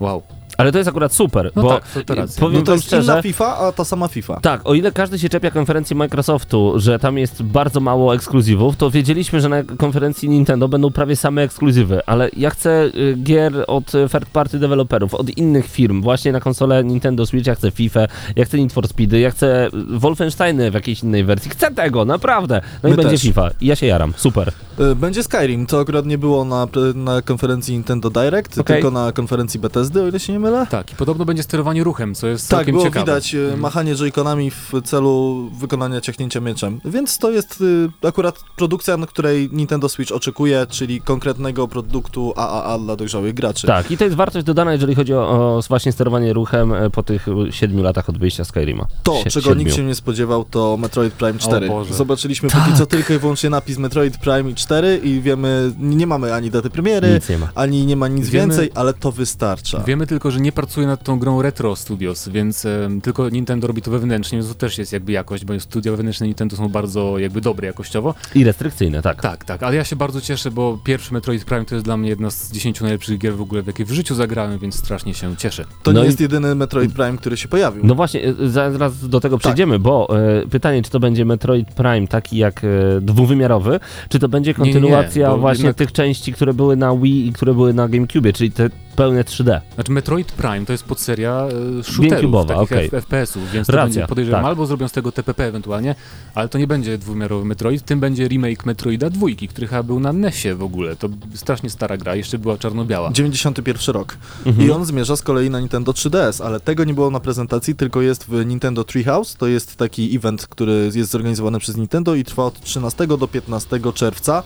Wow. Ale to jest akurat super, No bo tak, to- racja. powiem no to wam jest szczerze, inna FIFA, a ta sama FIFA. Tak, o ile każdy się czepia konferencji Microsoftu, że tam jest bardzo mało ekskluzywów, to wiedzieliśmy, że na konferencji Nintendo będą prawie same ekskluzywy, ale ja chcę y, gier od third party deweloperów, od innych firm, właśnie na konsolę Nintendo Switch, ja chcę FIFA, ja chcę Need for Speedy, ja chcę Wolfensteiny w jakiejś innej wersji, chcę tego, naprawdę. No My i będzie też. FIFA i ja się jaram, super. E, Będzie Skyrim, to akurat nie było na, na konferencji Nintendo Direct, Okej. tylko na konferencji Bethesdy, o ile się nie mylę. Tak, i podobno będzie sterowanie ruchem, co jest Tak, całkiem było ciekawe. widać e, machanie joyconami w celu wykonania ciachnięcia mieczem. Więc to jest y, akurat produkcja, na której Nintendo Switch oczekuje, czyli konkretnego produktu AAA dla dojrzałych graczy. Tak, i to jest wartość dodana, jeżeli chodzi o, o właśnie sterowanie ruchem e, po tych y, siedmiu latach od wyjścia Skyrima. To, Sie- czego siedmiu. nikt się nie spodziewał, to Metroid Prime 4. Boże. Zobaczyliśmy Tak. póki co tylko i wyłącznie napis Metroid Prime 4 i wiemy, nie mamy ani daty premiery, Nic nie ma. ani nie ma nic Wiemy- więcej, ale to wystarcza. Wiemy tylko, że nie pracuje nad tą grą Retro Studios, więc tylko Nintendo robi to wewnętrznie, więc to też jest jakby jakość, bo studia wewnętrzne Nintendo są bardzo jakby dobre jakościowo. I restrykcyjne, tak. Tak, tak, ale ja się bardzo cieszę, bo pierwszy Metroid Prime to jest dla mnie jedna z 10 najlepszych gier w ogóle, w jakie w życiu zagrałem, więc strasznie się cieszę. To No nie i- jest jedyny Metroid Prime, który się pojawił. No właśnie, y, zaraz do tego przejdziemy, bo e, pytanie, czy to będzie Metroid Prime taki jak e, dwuwymiarowy, czy to będzie Nie, nie, nie, kontynuacja właśnie tych części, które były na Wii i które były na GameCube, czyli te pełne 3D. Znaczy Metroid Prime to jest podseria e, shooterów, takich. F- FPS-ów, więc to będzie, podejrzewam, tak. albo zrobią z tego TPP ewentualnie, ale to nie będzie dwuwymiarowy Metroid, tym będzie remake Metroida dwójki, który chyba był na NESie w ogóle, to strasznie stara gra, jeszcze była czarno-biała. 91 rok. Mhm. I on zmierza z kolei na Nintendo 3DS, ale tego nie było na prezentacji, tylko jest w Nintendo Treehouse. To jest taki event, który jest zorganizowany przez Nintendo i trwa od 13 do 15 czerwca.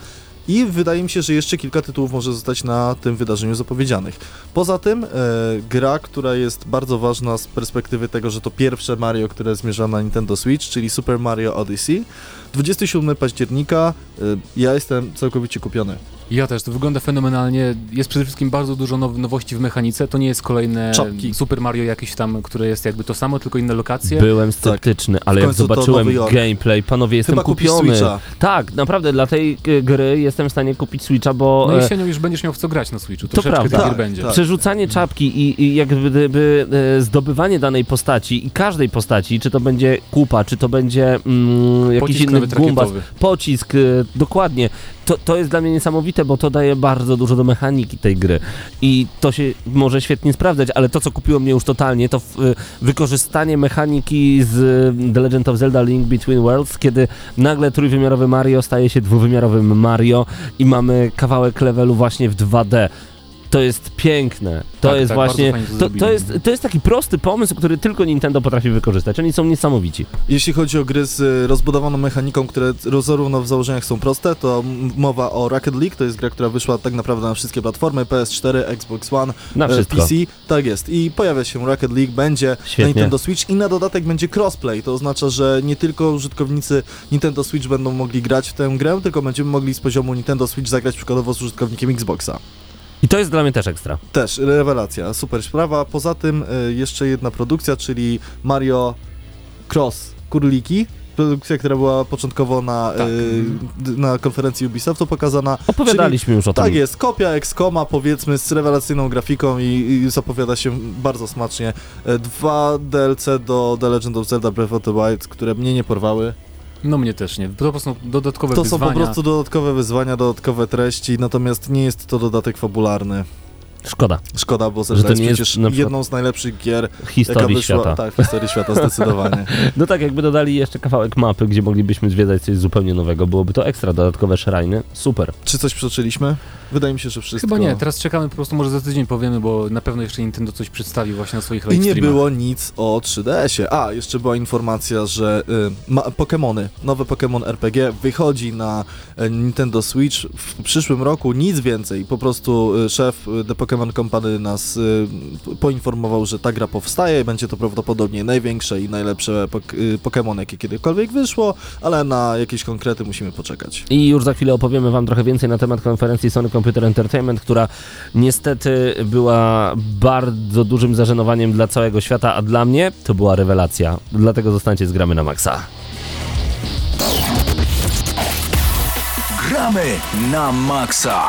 I wydaje mi się, że jeszcze kilka tytułów może zostać na tym wydarzeniu zapowiedzianych. Poza tym, e, gra, która jest bardzo ważna z perspektywy tego, że to pierwsze Mario, które zmierza na Nintendo Switch, czyli Super Mario Odyssey. 27 października. E, ja jestem całkowicie kupiony. Ja też, to wygląda fenomenalnie. Jest przede wszystkim bardzo dużo now nowości w mechanice. To nie jest kolejne Czapki. Super Mario jakieś tam, które jest jakby to samo, tylko inne lokacje. Byłem sceptyczny, ale W jak zobaczyłem gameplay, panowie, jestem Chyba kupiony. Switcha. Tak, naprawdę, dla tej y, gry jestem w stanie kupić Switcha, bo No e, jesienią już będziesz miał w co grać na Switchu. To prawda. Tak, będzie. tak. przerzucanie czapki i, i jak gdyby zdobywanie danej postaci i każdej postaci, czy to będzie kupa, czy to będzie mm, jakiś inny nawet gumbas, rakietowy. pocisk, e, dokładnie. to, to jest dla mnie niesamowite, bo to daje bardzo dużo do mechaniki tej gry i to się może świetnie sprawdzać, ale to, co kupiło mnie już totalnie, to y, wykorzystanie mechaniki z y, The Legend of Zelda Link Between Worlds, kiedy nagle trójwymiarowy Mario staje się dwuwymiarowym Mario i mamy kawałek levelu właśnie w 2D. To jest piękne. To Tak, jest tak, właśnie. bardzo fajnie to To, jest, to jest taki prosty pomysł, który tylko Nintendo potrafi wykorzystać. Oni są niesamowici. Jeśli chodzi o gry z y, rozbudowaną mechaniką, które zarówno w założeniach są proste, to mowa o Rocket League, to jest gra, która wyszła tak naprawdę na wszystkie platformy, PS4, Xbox One, Na e, wszystko. PC. Tak jest. I pojawia się Rocket League, będzie Świetnie. na Nintendo Switch i na dodatek będzie crossplay. To oznacza, że nie tylko użytkownicy Nintendo Switch będą mogli grać w tę grę, tylko będziemy mogli z poziomu Nintendo Switch zagrać przykładowo z użytkownikiem Xboxa. I to jest dla mnie też ekstra. Też, rewelacja, super sprawa. Poza tym y, jeszcze jedna produkcja, czyli Mario Cross Kurliki. Produkcja, która była początkowo na, Tak. y, na konferencji Ubisoftu pokazana. Opowiadaliśmy już o tym. Tak jest, kopia Excoma powiedzmy z rewelacyjną grafiką i, i zapowiada się bardzo smacznie. E, Dwa DLC do The Legend of Zelda Breath of the Wild, które mnie nie porwały. No mnie też nie. To po prostu dodatkowe To są wyzwania. po prostu dodatkowe wyzwania, dodatkowe treści, natomiast nie jest to dodatek fabularny. Szkoda. Szkoda, bo Że Zelda to jest nie jest przykład jedną z najlepszych gier Historii wyszła, świata. Tak, w historii świata, zdecydowanie. No tak, jakby dodali jeszcze kawałek mapy, gdzie moglibyśmy zwiedzać coś zupełnie nowego, byłoby to ekstra, dodatkowe szrajny. Super. Czy coś przeoczyliśmy? Wydaje mi się, że wszystko. Chyba nie, teraz czekamy po prostu, może za tydzień powiemy, bo na pewno jeszcze Nintendo coś przedstawi właśnie na swoich I live nie streamach. było nic o 3DS-ie. A, jeszcze była informacja, że y, ma, Pokémony, nowy Pokémon RPG wychodzi na e, Nintendo Switch w przyszłym roku, nic więcej. Po prostu y, szef y, The Pokémon Company nas y, poinformował, że ta gra powstaje, będzie to prawdopodobnie największe i najlepsze pok- y, Pokémon, jakie kiedykolwiek wyszło, ale na jakieś konkrety musimy poczekać. I już za chwilę opowiemy Wam trochę więcej na temat konferencji Sony Computer Entertainment, która niestety była bardzo dużym zażenowaniem dla całego świata, a dla mnie to była rewelacja. Dlatego zostańcie z gramy na maksa. Gramy na maksa.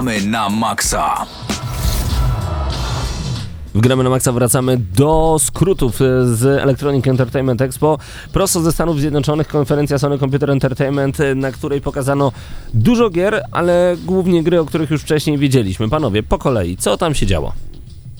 Gramy na maksa. W Gramy na Maxa wracamy do skrótów e, z Electronic Entertainment Expo. Prosto ze Stanów Zjednoczonych konferencja Sony Computer Entertainment, e, na której pokazano dużo gier, ale głównie gry, o których już wcześniej wiedzieliśmy. Panowie, po kolei, co tam się działo?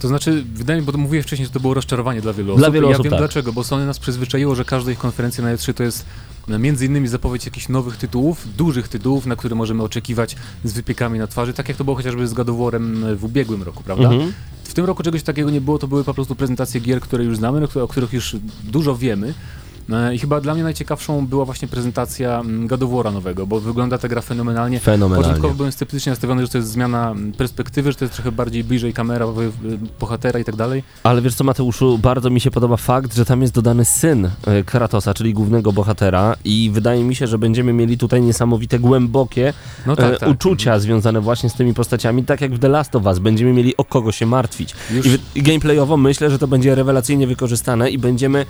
To znaczy, wydaje mi się, bo mówiłem wcześniej, że to było rozczarowanie dla wielu Dla osób. wielu ja osób, wiem tak. dlaczego, bo Sony nas przyzwyczaiło, że każda ich konferencja na E3 to jest między innymi zapowiedź jakichś nowych tytułów, dużych tytułów, na które możemy oczekiwać z wypiekami na twarzy, tak jak to było chociażby z God of War'em w ubiegłym roku, prawda? Mhm. W tym roku czegoś takiego nie było, to były po prostu prezentacje gier, które już znamy, o których już dużo wiemy. E, I chyba dla mnie najciekawszą była właśnie prezentacja mm, War'a nowego, bo wygląda ta gra fenomenalnie. Fenomenalnie. Początkowo byłem sceptycznie nastawiony, że to jest zmiana mm, perspektywy, że to jest trochę bardziej bliżej kamera, bohatera i tak dalej. Ale wiesz co, Mateuszu, bardzo mi się podoba fakt, że tam jest dodany syn e, Kratosa, czyli głównego bohatera i wydaje mi się, że będziemy mieli tutaj niesamowite, głębokie No e, tak, tak. uczucia związane właśnie z tymi postaciami, tak jak w The Last of Us. Będziemy mieli o kogo się martwić. Już I gameplayowo myślę, że to będzie rewelacyjnie wykorzystane i będziemy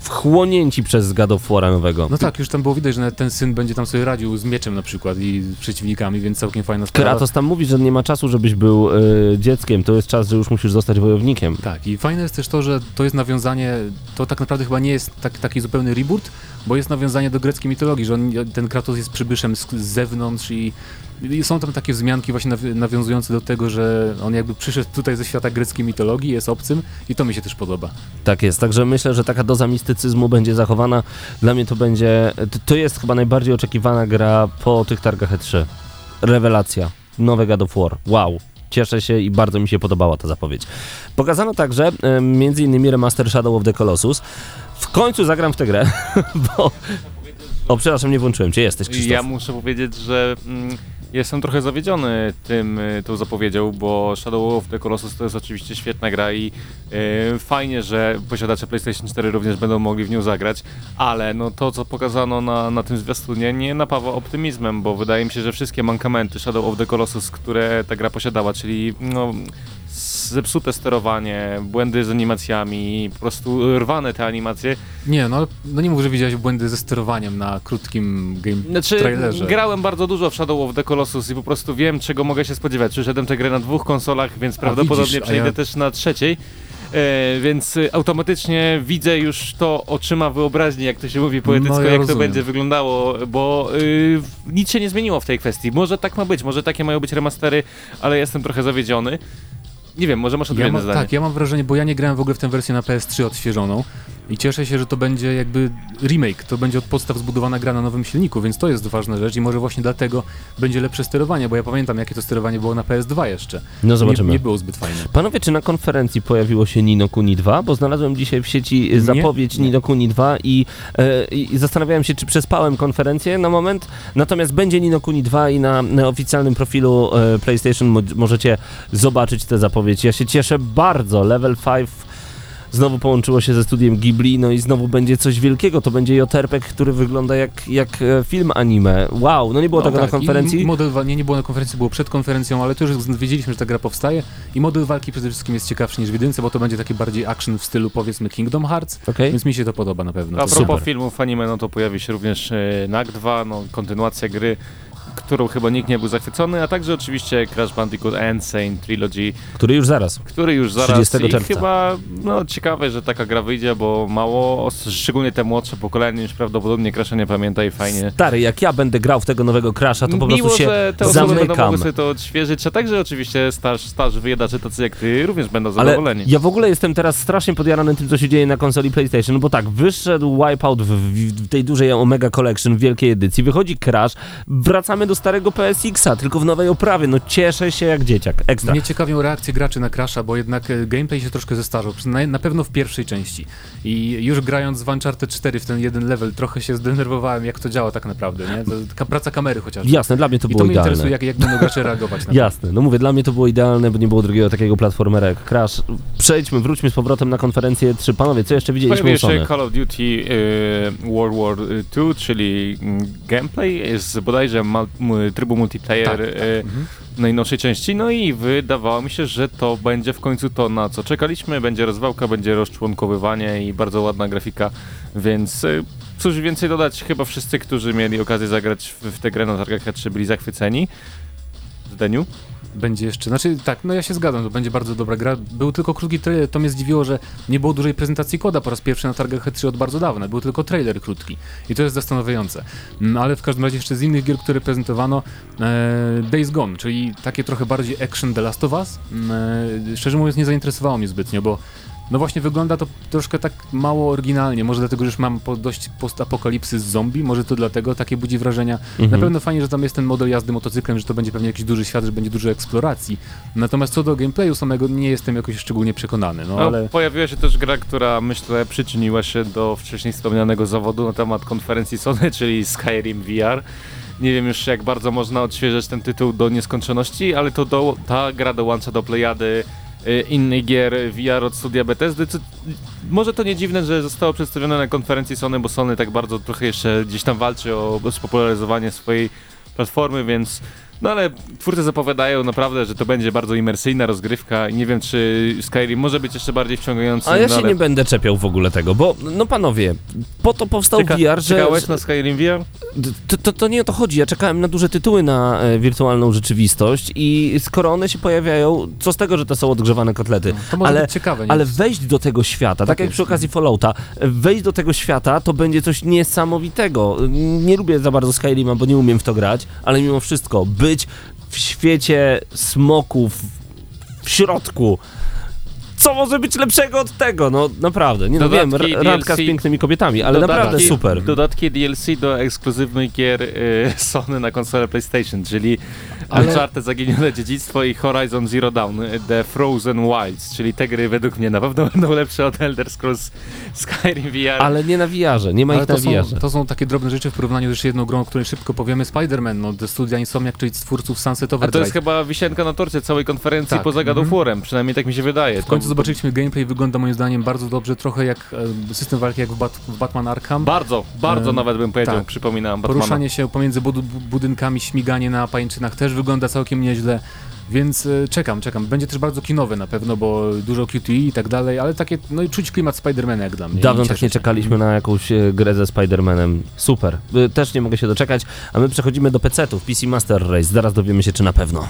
wchłonięci przez God of War'a nowego. No tak, już tam było widać, że ten syn będzie tam sobie radził z mieczem na przykład i z przeciwnikami, więc całkiem fajna sprawa. Kratos tam mówi, że nie ma czasu, żebyś był e, dzieckiem. To jest czas, że już musisz zostać wojownikiem. Tak, i fajne jest też to, że to jest nawiązanie, to tak naprawdę chyba nie jest tak, taki zupełny reboot, bo jest nawiązanie do greckiej mitologii, że on, ten Kratos jest przybyszem z, z zewnątrz i, i są tam takie wzmianki właśnie nawi- nawiązujące do tego, że on jakby przyszedł tutaj ze świata greckiej mitologii, jest obcym i to mi się też podoba. Tak jest, także myślę, że taka doza mistycyzmu będzie zachowana. Dla mnie to będzie, to- jest chyba najbardziej oczekiwana gra po tych targach E3. Rewelacja. Nowe God of War. Wow. cieszę się i bardzo mi się podobała ta zapowiedź. Pokazano także między innymi remaster Shadow of the Colossus. W końcu zagram w tę grę, bo... O, przepraszam, nie włączyłem cię, jesteś Krzysztof. Ja muszę powiedzieć, że mm, jestem trochę zawiedziony tym, y, tą zapowiedzią, bo Shadow of the Colossus to jest oczywiście świetna gra i y, fajnie, że posiadacze PlayStation 4 również będą mogli w nią zagrać, ale no to, co pokazano na, na tym zwiastunie nie napawa optymizmem, bo wydaje mi się, że wszystkie mankamenty Shadow of the Colossus, które ta gra posiadała, czyli no, zepsute sterowanie, błędy z animacjami, po prostu rwane te animacje, Nie, no, no nie mów, że widziałeś błędy ze sterowaniem na krótkim game Znaczy, trailerze. grałem bardzo dużo w Shadow of the Colossus i po prostu wiem, czego mogę się spodziewać. Przyszedłem tę grę na dwóch konsolach, więc prawdopodobnie widzisz, przejdę ja- też na trzeciej. E, więc y, automatycznie widzę już to oczyma wyobraźni, jak to się mówi poetycko, No, ja jak to rozumiem. będzie wyglądało, bo y, nic się nie zmieniło w tej kwestii. Może tak ma być, może takie mają być remastery, ale jestem trochę zawiedziony. Nie wiem, może masz Ja odmienne mam, zdanie. tak, ja mam wrażenie, bo ja nie grałem w ogóle w tę wersję na PS3 odświeżoną i cieszę się, że to będzie jakby remake, to będzie od podstaw zbudowana gra na nowym silniku, więc to jest ważna rzecz i może właśnie dlatego będzie lepsze sterowanie, bo ja pamiętam jakie to sterowanie było na PS2 jeszcze. No zobaczymy. Nie, nie było zbyt fajne. Panowie, czy na konferencji pojawiło się Nino Kuni 2? Bo znalazłem dzisiaj w sieci Nie, zapowiedź nie. Nino Kuni 2 i, e, i zastanawiałem się, czy przespałem konferencję na moment. Natomiast będzie Nino Kuni 2 i na, na oficjalnym profilu e, PlayStation mo- możecie zobaczyć tę zapowiedź. Ja się cieszę bardzo. Level 5 znowu połączyło się ze studiem Ghibli, no i znowu będzie coś wielkiego. To będzie JRPG, który wygląda jak, jak e, film anime. Wow, no nie było No tego tak, na konferencji. I model, wa- nie, nie było na konferencji, było przed konferencją, ale to już wiedzieliśmy, że ta gra powstaje i model walki przede wszystkim jest ciekawszy niż w jedynce, bo to będzie taki bardziej action w stylu powiedzmy Kingdom Hearts, Okej. więc mi się to podoba na pewno. A propos Super. filmów anime, no to pojawi się również e, NAC 2, no kontynuacja gry, którą chyba nikt nie był zachwycony, a także oczywiście Crash Bandicoot Insane Trilogy, Który już zaraz. który już zaraz 30 i czerwca. chyba no ciekawe, że taka gra wyjdzie, bo mało, szczególnie te młodsze pokolenie już prawdopodobnie Crasha nie pamięta i fajnie. Stary, jak ja będę grał w tego nowego Crasha, to po Miło, prostu się że te osoby będą zamykam. mogły sobie to odświeżyć, a także oczywiście starz, starzy wyjadacze tacy jak ty również będą Ale zadowoleni. ja w ogóle jestem teraz strasznie podjarany tym, co się dzieje na konsoli PlayStation, no bo tak, wyszedł Wipeout w, w tej dużej Omega Collection w wielkiej edycji, wychodzi Crash, wracamy do starego PSX-a, tylko w nowej oprawie, no cieszę się jak dzieciak, ekstra. Mnie ciekawią reakcje graczy na Crasha, bo jednak e, gameplay się troszkę zestarzał, na, na pewno w pierwszej części. I już grając w Uncharted 4 w ten jeden level, trochę się zdenerwowałem, jak to działa tak naprawdę, nie? To, praca kamery chociażby. Jasne, dla mnie to I było to mnie idealne. interesuje, jak, jak będą gracze reagować na to. Jasne, no mówię, dla mnie to było idealne, bo nie było drugiego takiego platformera jak Crash. Przejdźmy, wróćmy z powrotem na konferencję 3. Panowie, co jeszcze widzieliśmy się Sony? Call of Duty y, World War II, czyli mm, gameplay z bodajże mal, m, trybu multiplayer Tak, tak. y, najnowszej części, no i wydawało mi się, że to będzie w końcu to, na co czekaliśmy, będzie rozwałka, będzie rozczłonkowywanie i bardzo ładna grafika, więc y, cóż więcej dodać, chyba wszyscy, którzy mieli okazję zagrać w, w tę grę na targach E3 byli zachwyceni. Zdeniu? Będzie jeszcze, znaczy tak, no ja się zgadzam, to będzie bardzo dobra gra. Był tylko krótki trailer, to mnie zdziwiło, że nie było dużej prezentacji koda po raz pierwszy na targach E3 od bardzo dawna, był tylko trailer krótki i to jest zastanawiające. No ale w każdym razie jeszcze z innych gier, które prezentowano, e, Days Gone, czyli takie trochę bardziej action The Last of Us, e, szczerze mówiąc nie zainteresowało mnie zbytnio, bo no właśnie wygląda to troszkę tak mało oryginalnie, może dlatego, że już mam po dość postapokalipsy z zombie, może to dlatego takie budzi wrażenia. Mhm. Na pewno fajnie, że tam jest ten model jazdy motocyklem, że to będzie pewnie jakiś duży świat, że będzie dużo eksploracji. Natomiast co do gameplayu samego nie jestem jakoś szczególnie przekonany, no No, ale Pojawiła się też gra, która myślę przyczyniła się do wcześniej wspomnianego zawodu na temat konferencji Sony, czyli Skyrim VR. Nie wiem już jak bardzo można odświeżać ten tytuł do nieskończoności, ale to do, ta gra dołącza do plejady innych gier VR od studia Bethesdy. Co, może to nie dziwne, że zostało przedstawione na konferencji Sony, bo Sony tak bardzo trochę jeszcze gdzieś tam walczy o spopularyzowanie swojej platformy, więc no ale twórcy zapowiadają naprawdę, że to będzie bardzo imersyjna rozgrywka i nie wiem, czy Skyrim może być jeszcze bardziej wciągający. A ja no, się ale... nie będę czepiał w ogóle tego, bo no panowie, po to powstał Czeka, VR, że... Czekałeś na Skyrim VR? To, to, to nie o to chodzi. Ja czekałem na duże tytuły na e, wirtualną rzeczywistość i skoro one się pojawiają, co z tego, że to są odgrzewane kotlety? to może ale, być ciekawe. Nie? ale wejść do tego świata, tak, Tak jak przy okazji Fallouta, wejść do tego świata to będzie coś niesamowitego. Nie lubię za bardzo Skyrima, bo nie umiem w to grać, ale mimo wszystko być w świecie smoków w środku. Co może być lepszego od tego? No naprawdę, nie no wiem, r- randka z DLC pięknymi kobietami, ale Dodatki- naprawdę super. Dodatki DLC do ekskluzywnych gier y, Sony na konsolę PlayStation, czyli Ale- Uncharted Zaginione Dziedzictwo i Horizon Zero Dawn y, The Frozen Wilds, czyli te gry według mnie na pewno będą lepsze od Elder Scrolls Skyrim VR. Ale nie na VR-ze, nie ma Ale ich na to są, VR-ze. to są takie drobne rzeczy w porównaniu z jeszcze jedną grą, o której szybko powiemy, Spider-Man, no, studia Insomniac, czyli twórców Sunset A Overdrive. to jest chyba wisienka na torcie całej konferencji Tak, poza God of mhm. War'em, przynajmniej tak mi się wydaje. W końcu zobaczyliśmy gameplay, wygląda moim zdaniem bardzo dobrze, trochę jak e, system walki jak w, Bat w Batman Arkham. Bardzo, bardzo Em, nawet bym powiedział, tak. przypominam Batmana. Poruszanie się pomiędzy bud budynkami, śmiganie na pajęczynach też wygląda całkiem nieźle. Więc e, czekam, czekam. Będzie też bardzo kinowe na pewno, bo dużo QTE i tak dalej, ale takie, no i czuć klimat Spidermana jak dla mnie. Dawno tak nie czekaliśmy na jakąś e, grę ze Spider-Manem. Super. Y, Też nie mogę się doczekać. A my przechodzimy do PC-ów. PC Master Race. Zaraz dowiemy się, czy na pewno.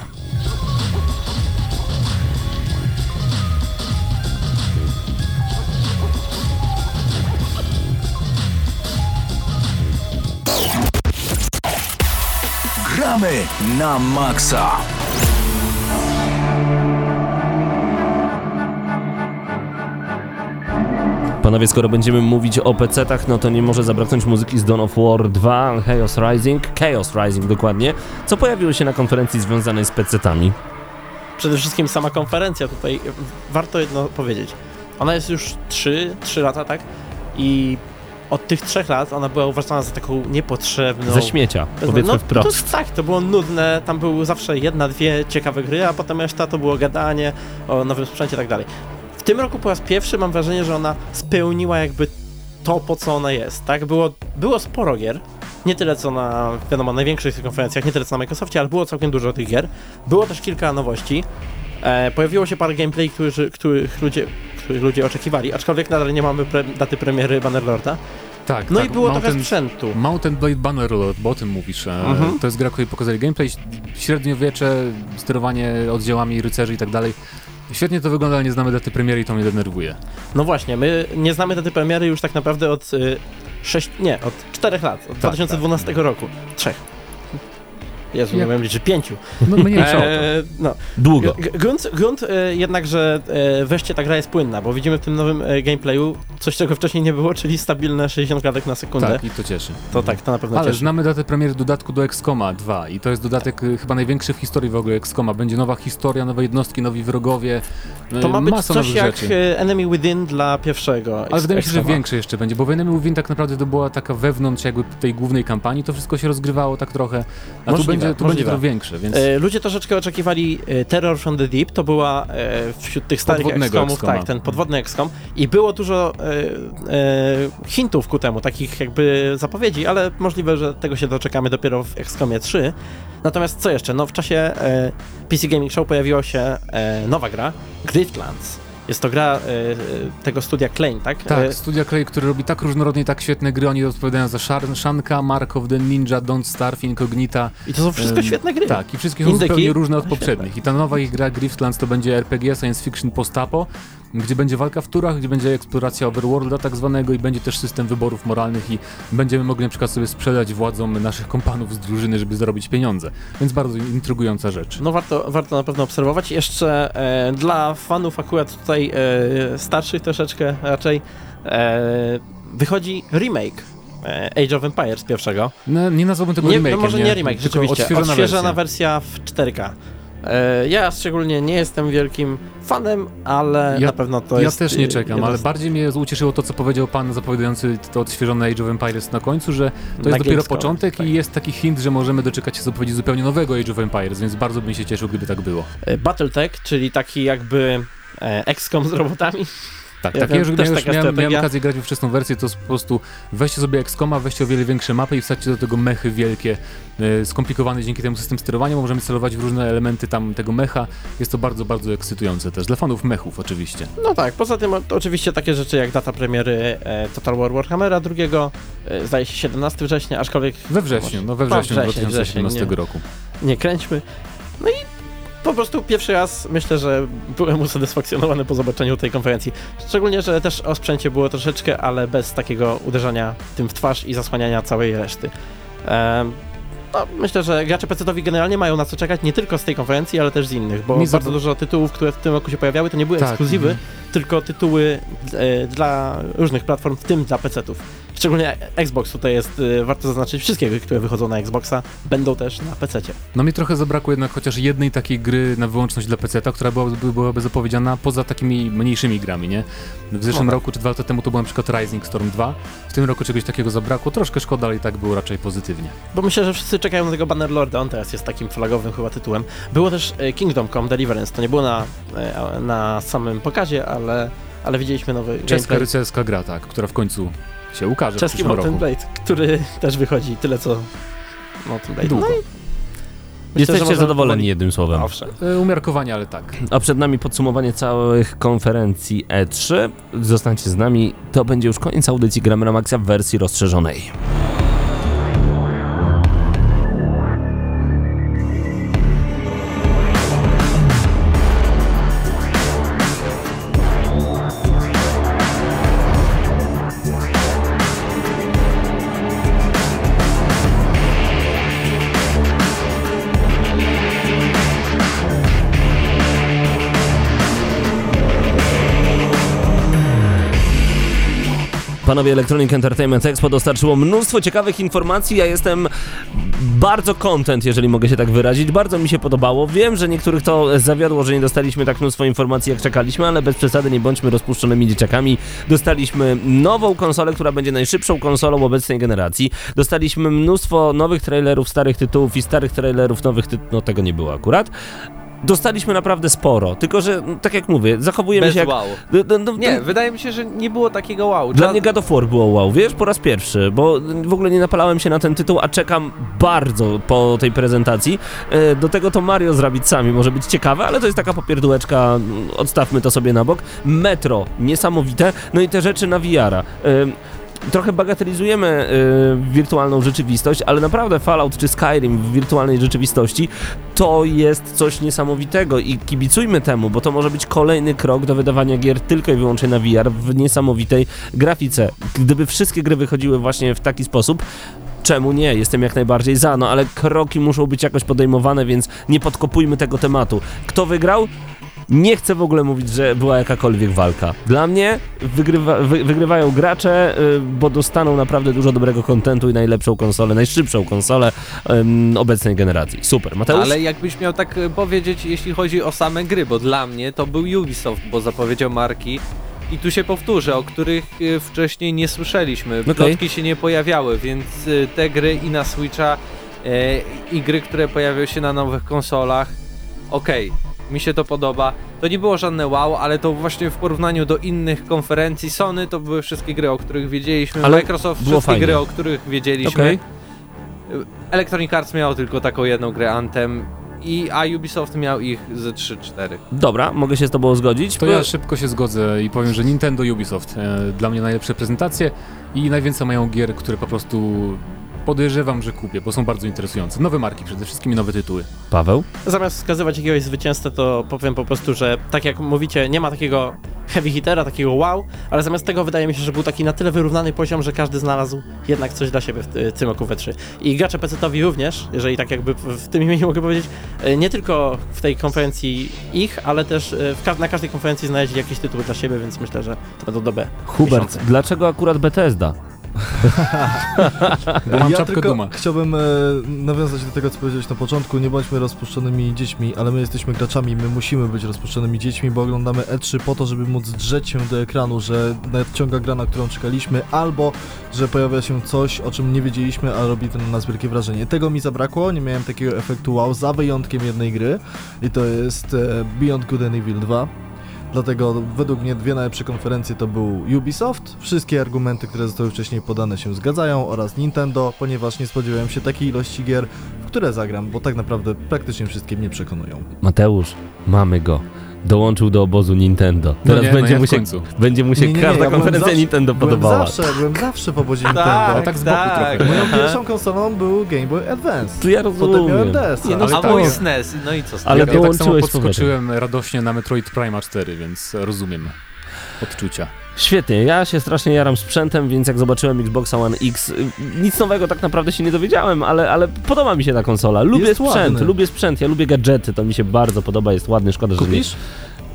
Gramy na maksa. Panowie, skoro będziemy mówić o PC-tach, no to nie może zabraknąć muzyki z Dawn of War 2, Chaos Rising, Chaos Rising dokładnie, co pojawiło się na konferencji związanej z PC-tami. Przede wszystkim sama konferencja tutaj, warto jedno powiedzieć. Ona jest już 3, 3 lata, tak? I od tych trzech lat ona była uważana za taką niepotrzebną. Ze śmiecia, powiedzmy no, wprost. To, tak, to było nudne, tam były zawsze jedna, dwie ciekawe gry, a potem reszta to było gadanie o nowym sprzęcie i tak dalej. W tym roku po raz pierwszy mam wrażenie, że ona spełniła jakby to, po co ona jest, tak? Było, było sporo gier, nie tyle co na, wiadomo, największych konferencjach, nie tyle co na Microsoftie, ale było całkiem dużo tych gier. Było też kilka nowości. E, pojawiło się parę gameplay, którzy, których, ludzie, których ludzie oczekiwali, aczkolwiek nadal nie mamy pre, daty premiery Bannerlorda. Tak, No tak, i było trochę Mountain- sprzętu. Mountain Blade Bannerlord, bo o tym mówisz. E, Mhm. To jest gra, której pokazali gameplay, średniowiecze, sterowanie oddziałami rycerzy i tak dalej. Świetnie to wygląda, ale nie znamy daty premiery i to mnie denerwuje. No właśnie, my nie znamy daty premiery już tak naprawdę od y, 6, nie, od 4 lat, od 2012 roku. Trzech. Jezu, nie Jak- wiem liczyć, pięciu. No mniejsza. Eee, no. Długo. Grunt, grunt e, jednak, że e, wreszcie ta gra jest płynna, bo widzimy w tym nowym e, gameplayu coś, czego wcześniej nie było, czyli stabilne 60 klatek na sekundę. Tak, i to cieszy. To tak, to na pewno Ale cieszy. znamy datę premiery dodatku do XCOMa 2 i to jest dodatek y, chyba największy w historii w ogóle XCOMa. Będzie nowa historia, nowe jednostki, nowi wrogowie, To ma być masa coś nowych jak rzeczy. e, Enemy Within dla pierwszego. Ale wydaje mi się, że X-Coma. większe jeszcze będzie, bo w Enemy Within tak naprawdę to była taka wewnątrz jakby tej głównej kampanii, to wszystko się rozgrywało tak trochę, a tu Możliwe, będzie, tu będzie możliwe. to większe, więc... E, ludzie troszeczkę oczekiwali e, Terror from the Deep, to była e, wśród tych starych XCOMów, tak, ten podwodny XCOM i było dużo hintów ku temu, takich jakby zapowiedzi, ale możliwe, że tego się doczekamy dopiero w XCOMie 3. Natomiast co jeszcze? No w czasie PC Gaming Show pojawiła się nowa gra, Griftlands. Jest to gra e, e, tego studia Klein, tak? Tak, E, Studia Clay, który robi tak różnorodnie, tak świetne gry, oni odpowiadają za Shar- Shanka, Mark of the Ninja, Don't Starve, Incognita. I to są wszystko świetne gry. Tak, i wszystkie są zupełnie różne od Świetne. poprzednich. I ta nowa ich gra Griftlands to będzie RPG, science fiction post-apo, gdzie będzie walka w turach, gdzie będzie eksploracja overworlda tak zwanego i będzie też system wyborów moralnych i będziemy mogli na przykład sobie sprzedać władzom naszych kompanów z drużyny, żeby zarobić pieniądze. Więc bardzo intrygująca rzecz. No warto, warto na pewno obserwować. Jeszcze e, dla fanów akurat tutaj e, starszych troszeczkę raczej e, wychodzi remake e, Age of Empires pierwszego. No, nie nazwałbym tego Nie, remake'iem, no może nie, remake, tylko rzeczywiście. odświeżona, Odświeżona wersja. wersja. w 4K. E, ja szczególnie nie jestem wielkim fanem, ale Ja- na pewno to ja jest... też nie czekam, ale bardziej mnie ucieszyło to, co powiedział pan zapowiadający to odświeżone Age of Empires na końcu, że to jest dopiero początek tak. i jest taki hint, że możemy doczekać się zapowiedzi zupełnie nowego Age of Empires, więc bardzo bym się cieszył, gdyby tak było. Battletech, czyli taki jakby XCOM z robotami. Tak, Ja tak. wiem, Ja już, też ja już taka miałem, strategia. miałem okazję grać w wczesną wersję, to po prostu weźcie sobie XCOMa, weźcie o wiele większe mapy i wsadźcie do tego mechy wielkie, e, skomplikowane dzięki temu system sterowania, bo możemy celować w różne elementy tam tego mecha. Jest to bardzo, bardzo ekscytujące też, dla fanów mechów oczywiście. No tak, poza tym oczywiście takie rzeczy jak data premiery e, Total War Warhammera drugiego, e, zdaje się 17 września, aczkolwiek We wrześniu, no we No, wrześniu wrzesień, 2017 wrzesień, roku. nie kręćmy. No i po prostu pierwszy raz myślę, że byłem usatysfakcjonowany po zobaczeniu tej konferencji. Szczególnie, że też o sprzęcie było troszeczkę, ale bez takiego uderzania tym w twarz i zasłaniania całej reszty. Em, no, myślę, że gracze PC-owi generalnie mają na co czekać nie tylko z tej konferencji, ale też z innych, bo Mi bardzo dużo tytułów, które w tym roku się pojawiały, to nie były Tak, ekskluzywy, mhm. tylko tytuły e, dla różnych platform, w tym dla PC-ów. Szczególnie Xbox tutaj jest, y, warto zaznaczyć, wszystkie gry, które wychodzą na Xboxa, będą też na PC. No mi trochę zabrakło jednak chociaż jednej takiej gry na wyłączność dla PC-ta, która byłaby, byłaby zapowiedziana poza takimi mniejszymi grami, nie? W zeszłym No tak. roku czy dwa lata temu to był na przykład Rising Storm 2. W tym roku czegoś takiego zabrakło. Troszkę szkoda, ale i tak było raczej pozytywnie. Bo myślę, że wszyscy czekają na tego Bannerlorda, on teraz jest takim flagowym chyba tytułem. Było też e, Kingdom Come Deliverance, to nie było na, e, na samym pokazie, ale, ale widzieliśmy nowy Czeska gameplay. rycerska gra, tak, która w końcu się ukaże w Czeski Mountain roku. Blade, który też wychodzi tyle co Mountain Blade. Długo. No i Jesteście zadowoleni powoli- jednym słowem. Owszem. E, Umiarkowanie, ale tak. A przed nami podsumowanie całych konferencji E3. Zostańcie z nami. To będzie już koniec audycji Gramy na Maxa w wersji rozszerzonej. Panowie Electronic Entertainment Expo dostarczyło mnóstwo ciekawych informacji. Ja jestem bardzo content, jeżeli mogę się tak wyrazić. Bardzo mi się podobało. Wiem, że niektórych to zawiodło, że nie dostaliśmy tak mnóstwo informacji, jak czekaliśmy, ale bez przesady nie bądźmy rozpuszczonymi dzieciakami. Dostaliśmy nową konsolę, która będzie najszybszą konsolą obecnej generacji. Dostaliśmy mnóstwo nowych trailerów starych tytułów i starych trailerów nowych tytułów. No tego nie było akurat. Dostaliśmy naprawdę sporo, tylko że, no, tak jak mówię, zachowujemy Bez się jak... wow. No, no, Nie, wydaje mi się, że nie było takiego wow. dla mnie God of War było wow, wiesz, po raz pierwszy, bo w ogóle nie napalałem się na ten tytuł, a czekam bardzo po tej prezentacji. E, Do tego to Mario z Rabbitsami może być ciekawe, ale to jest taka popierdółeczka, odstawmy to sobie na bok. Metro, niesamowite, no i te rzeczy na VR-a. Trochę bagatelizujemy e, wirtualną rzeczywistość, ale naprawdę Fallout czy Skyrim w wirtualnej rzeczywistości to jest coś niesamowitego i kibicujmy temu, bo to może być kolejny krok do wydawania gier tylko i wyłącznie na VR w niesamowitej grafice. Gdyby wszystkie gry wychodziły właśnie w taki sposób, czemu nie? Jestem jak najbardziej za, no ale kroki muszą być jakoś podejmowane, więc nie podkopujmy tego tematu. Kto wygrał? Nie chcę w ogóle mówić, że była jakakolwiek walka. Dla mnie wygrywa, wy, wygrywają gracze, y, bo dostaną naprawdę dużo dobrego kontentu i najlepszą konsolę, najszybszą konsolę ym, obecnej generacji. Super. Mateusz? Ale jakbyś miał tak e, powiedzieć, jeśli chodzi o same gry, bo dla mnie to był Ubisoft, bo zapowiedział marki i tu się powtórzę, o których e, wcześniej nie słyszeliśmy. Okej. Plotki się nie pojawiały, więc te gry i na Switcha i gry, które pojawią się na nowych konsolach, okej. Mi się to podoba. To nie było żadne wow, ale to właśnie w porównaniu do innych konferencji Sony to były wszystkie gry, o których wiedzieliśmy. Ale Microsoft wszystkie fajnie. gry, o których wiedzieliśmy. Okej. Electronic Arts miał tylko taką jedną grę Anthem i a Ubisoft miał ich ze 3-4. Dobra, mogę się z tobą zgodzić. To ja szybko się zgodzę i powiem, że Nintendo Ubisoft e, dla mnie najlepsze prezentacje i najwięcej mają gier, które po prostu podejrzewam, że kupię, bo są bardzo interesujące. Nowe marki przede wszystkim i nowe tytuły. Paweł? Zamiast wskazywać jakiegoś zwycięzcę, to powiem po prostu, że tak jak mówicie, nie ma takiego heavy hittera, takiego wow, ale zamiast tego wydaje mi się, że był taki na tyle wyrównany poziom, że każdy znalazł jednak coś dla siebie w, ty- w tym roku we 3. I gracze PC-towi również, jeżeli tak jakby w, tym imieniu mogę powiedzieć, e, nie tylko w tej konferencji ich, ale też e, w ka- na każdej konferencji znaleźli jakieś tytuły dla siebie, więc myślę, że to będą dobre Hubert, miesiące. dlaczego akurat Bethesda? Mam ja czapkę tylko duma. chciałbym e, nawiązać do tego, co powiedziałeś na początku. Nie bądźmy rozpuszczonymi dziećmi, ale my jesteśmy graczami, my musimy być rozpuszczonymi dziećmi, bo oglądamy E3 po to, żeby móc drzeć się do ekranu, że nadciąga gra, na którą czekaliśmy, albo że pojawia się coś, o czym nie wiedzieliśmy, a robi to na nas wielkie wrażenie. Tego mi zabrakło, nie miałem takiego efektu wow, za wyjątkiem jednej gry i to jest e, Beyond Good and Evil 2. Dlatego według mnie dwie najlepsze konferencje to był Ubisoft. Wszystkie argumenty, które zostały wcześniej podane się zgadzają oraz Nintendo, ponieważ nie spodziewałem się takiej ilości gier, w które zagram, bo tak naprawdę praktycznie wszystkie mnie przekonują. Mateusz, mamy go. Dołączył do obozu Nintendo. No Teraz nie, no będzie, ja w mu się, końcu. będzie mu się Nie, nie, nie, każda ja byłem konferencja zawsze- Nintendo Byłem podobała. zawsze, byłem zawsze po obozie Tak, Nintendo. tak z boku trochę. Moją pierwszą konsolą był Game Boy Advance. To ja Potem rozumiem. miałem DS. Nie, no, A tak. mój tak, SNES, no i co z Ale ja, ja tak samo z podskoczyłem radośnie na Metroid Prima 4, więc rozumiem odczucia. Świetnie, ja się strasznie jaram sprzętem, więc jak zobaczyłem Xboxa One X, y, nic nowego tak naprawdę się nie dowiedziałem, ale, ale podoba mi się ta konsola. Lubię Jest sprzęt, ładny. lubię sprzęt, ja lubię gadżety, to mi się bardzo podoba, jest ładny, szkoda, że nie...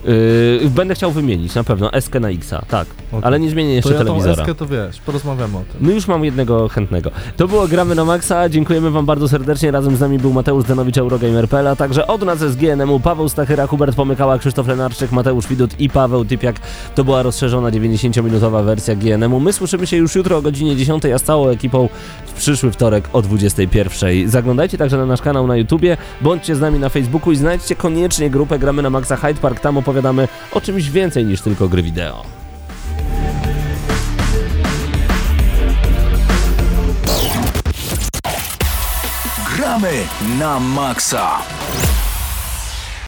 Yy, będę chciał wymienić na pewno SK na Xa, tak. Ale nie zmienię jeszcze to ja telewizora. eskę to wiesz, porozmawiamy o tym. No już mam jednego chętnego. To było Gramy na Maxa, dziękujemy wam bardzo serdecznie. Razem z nami był Mateusz Zdanowicz, Eurogamer.pl, a także od nas z GNM-u Paweł Stachyra, Hubert Pomykała, Krzysztof Lenarczyk, Mateusz Widut i Paweł Typiak. To była rozszerzona 90-minutowa wersja GNM-u. My słyszymy się już jutro o godzinie 10, a z całą ekipą w przyszły wtorek o 21. Zaglądajcie także na nasz kanał na YouTubie, bądźcie z nami na Facebooku i znajdźcie koniecznie grupę Gramy na Maxa Hyde Park. Tam opowiadamy o czymś więcej niż tylko gry wideo. Gramy na maksa.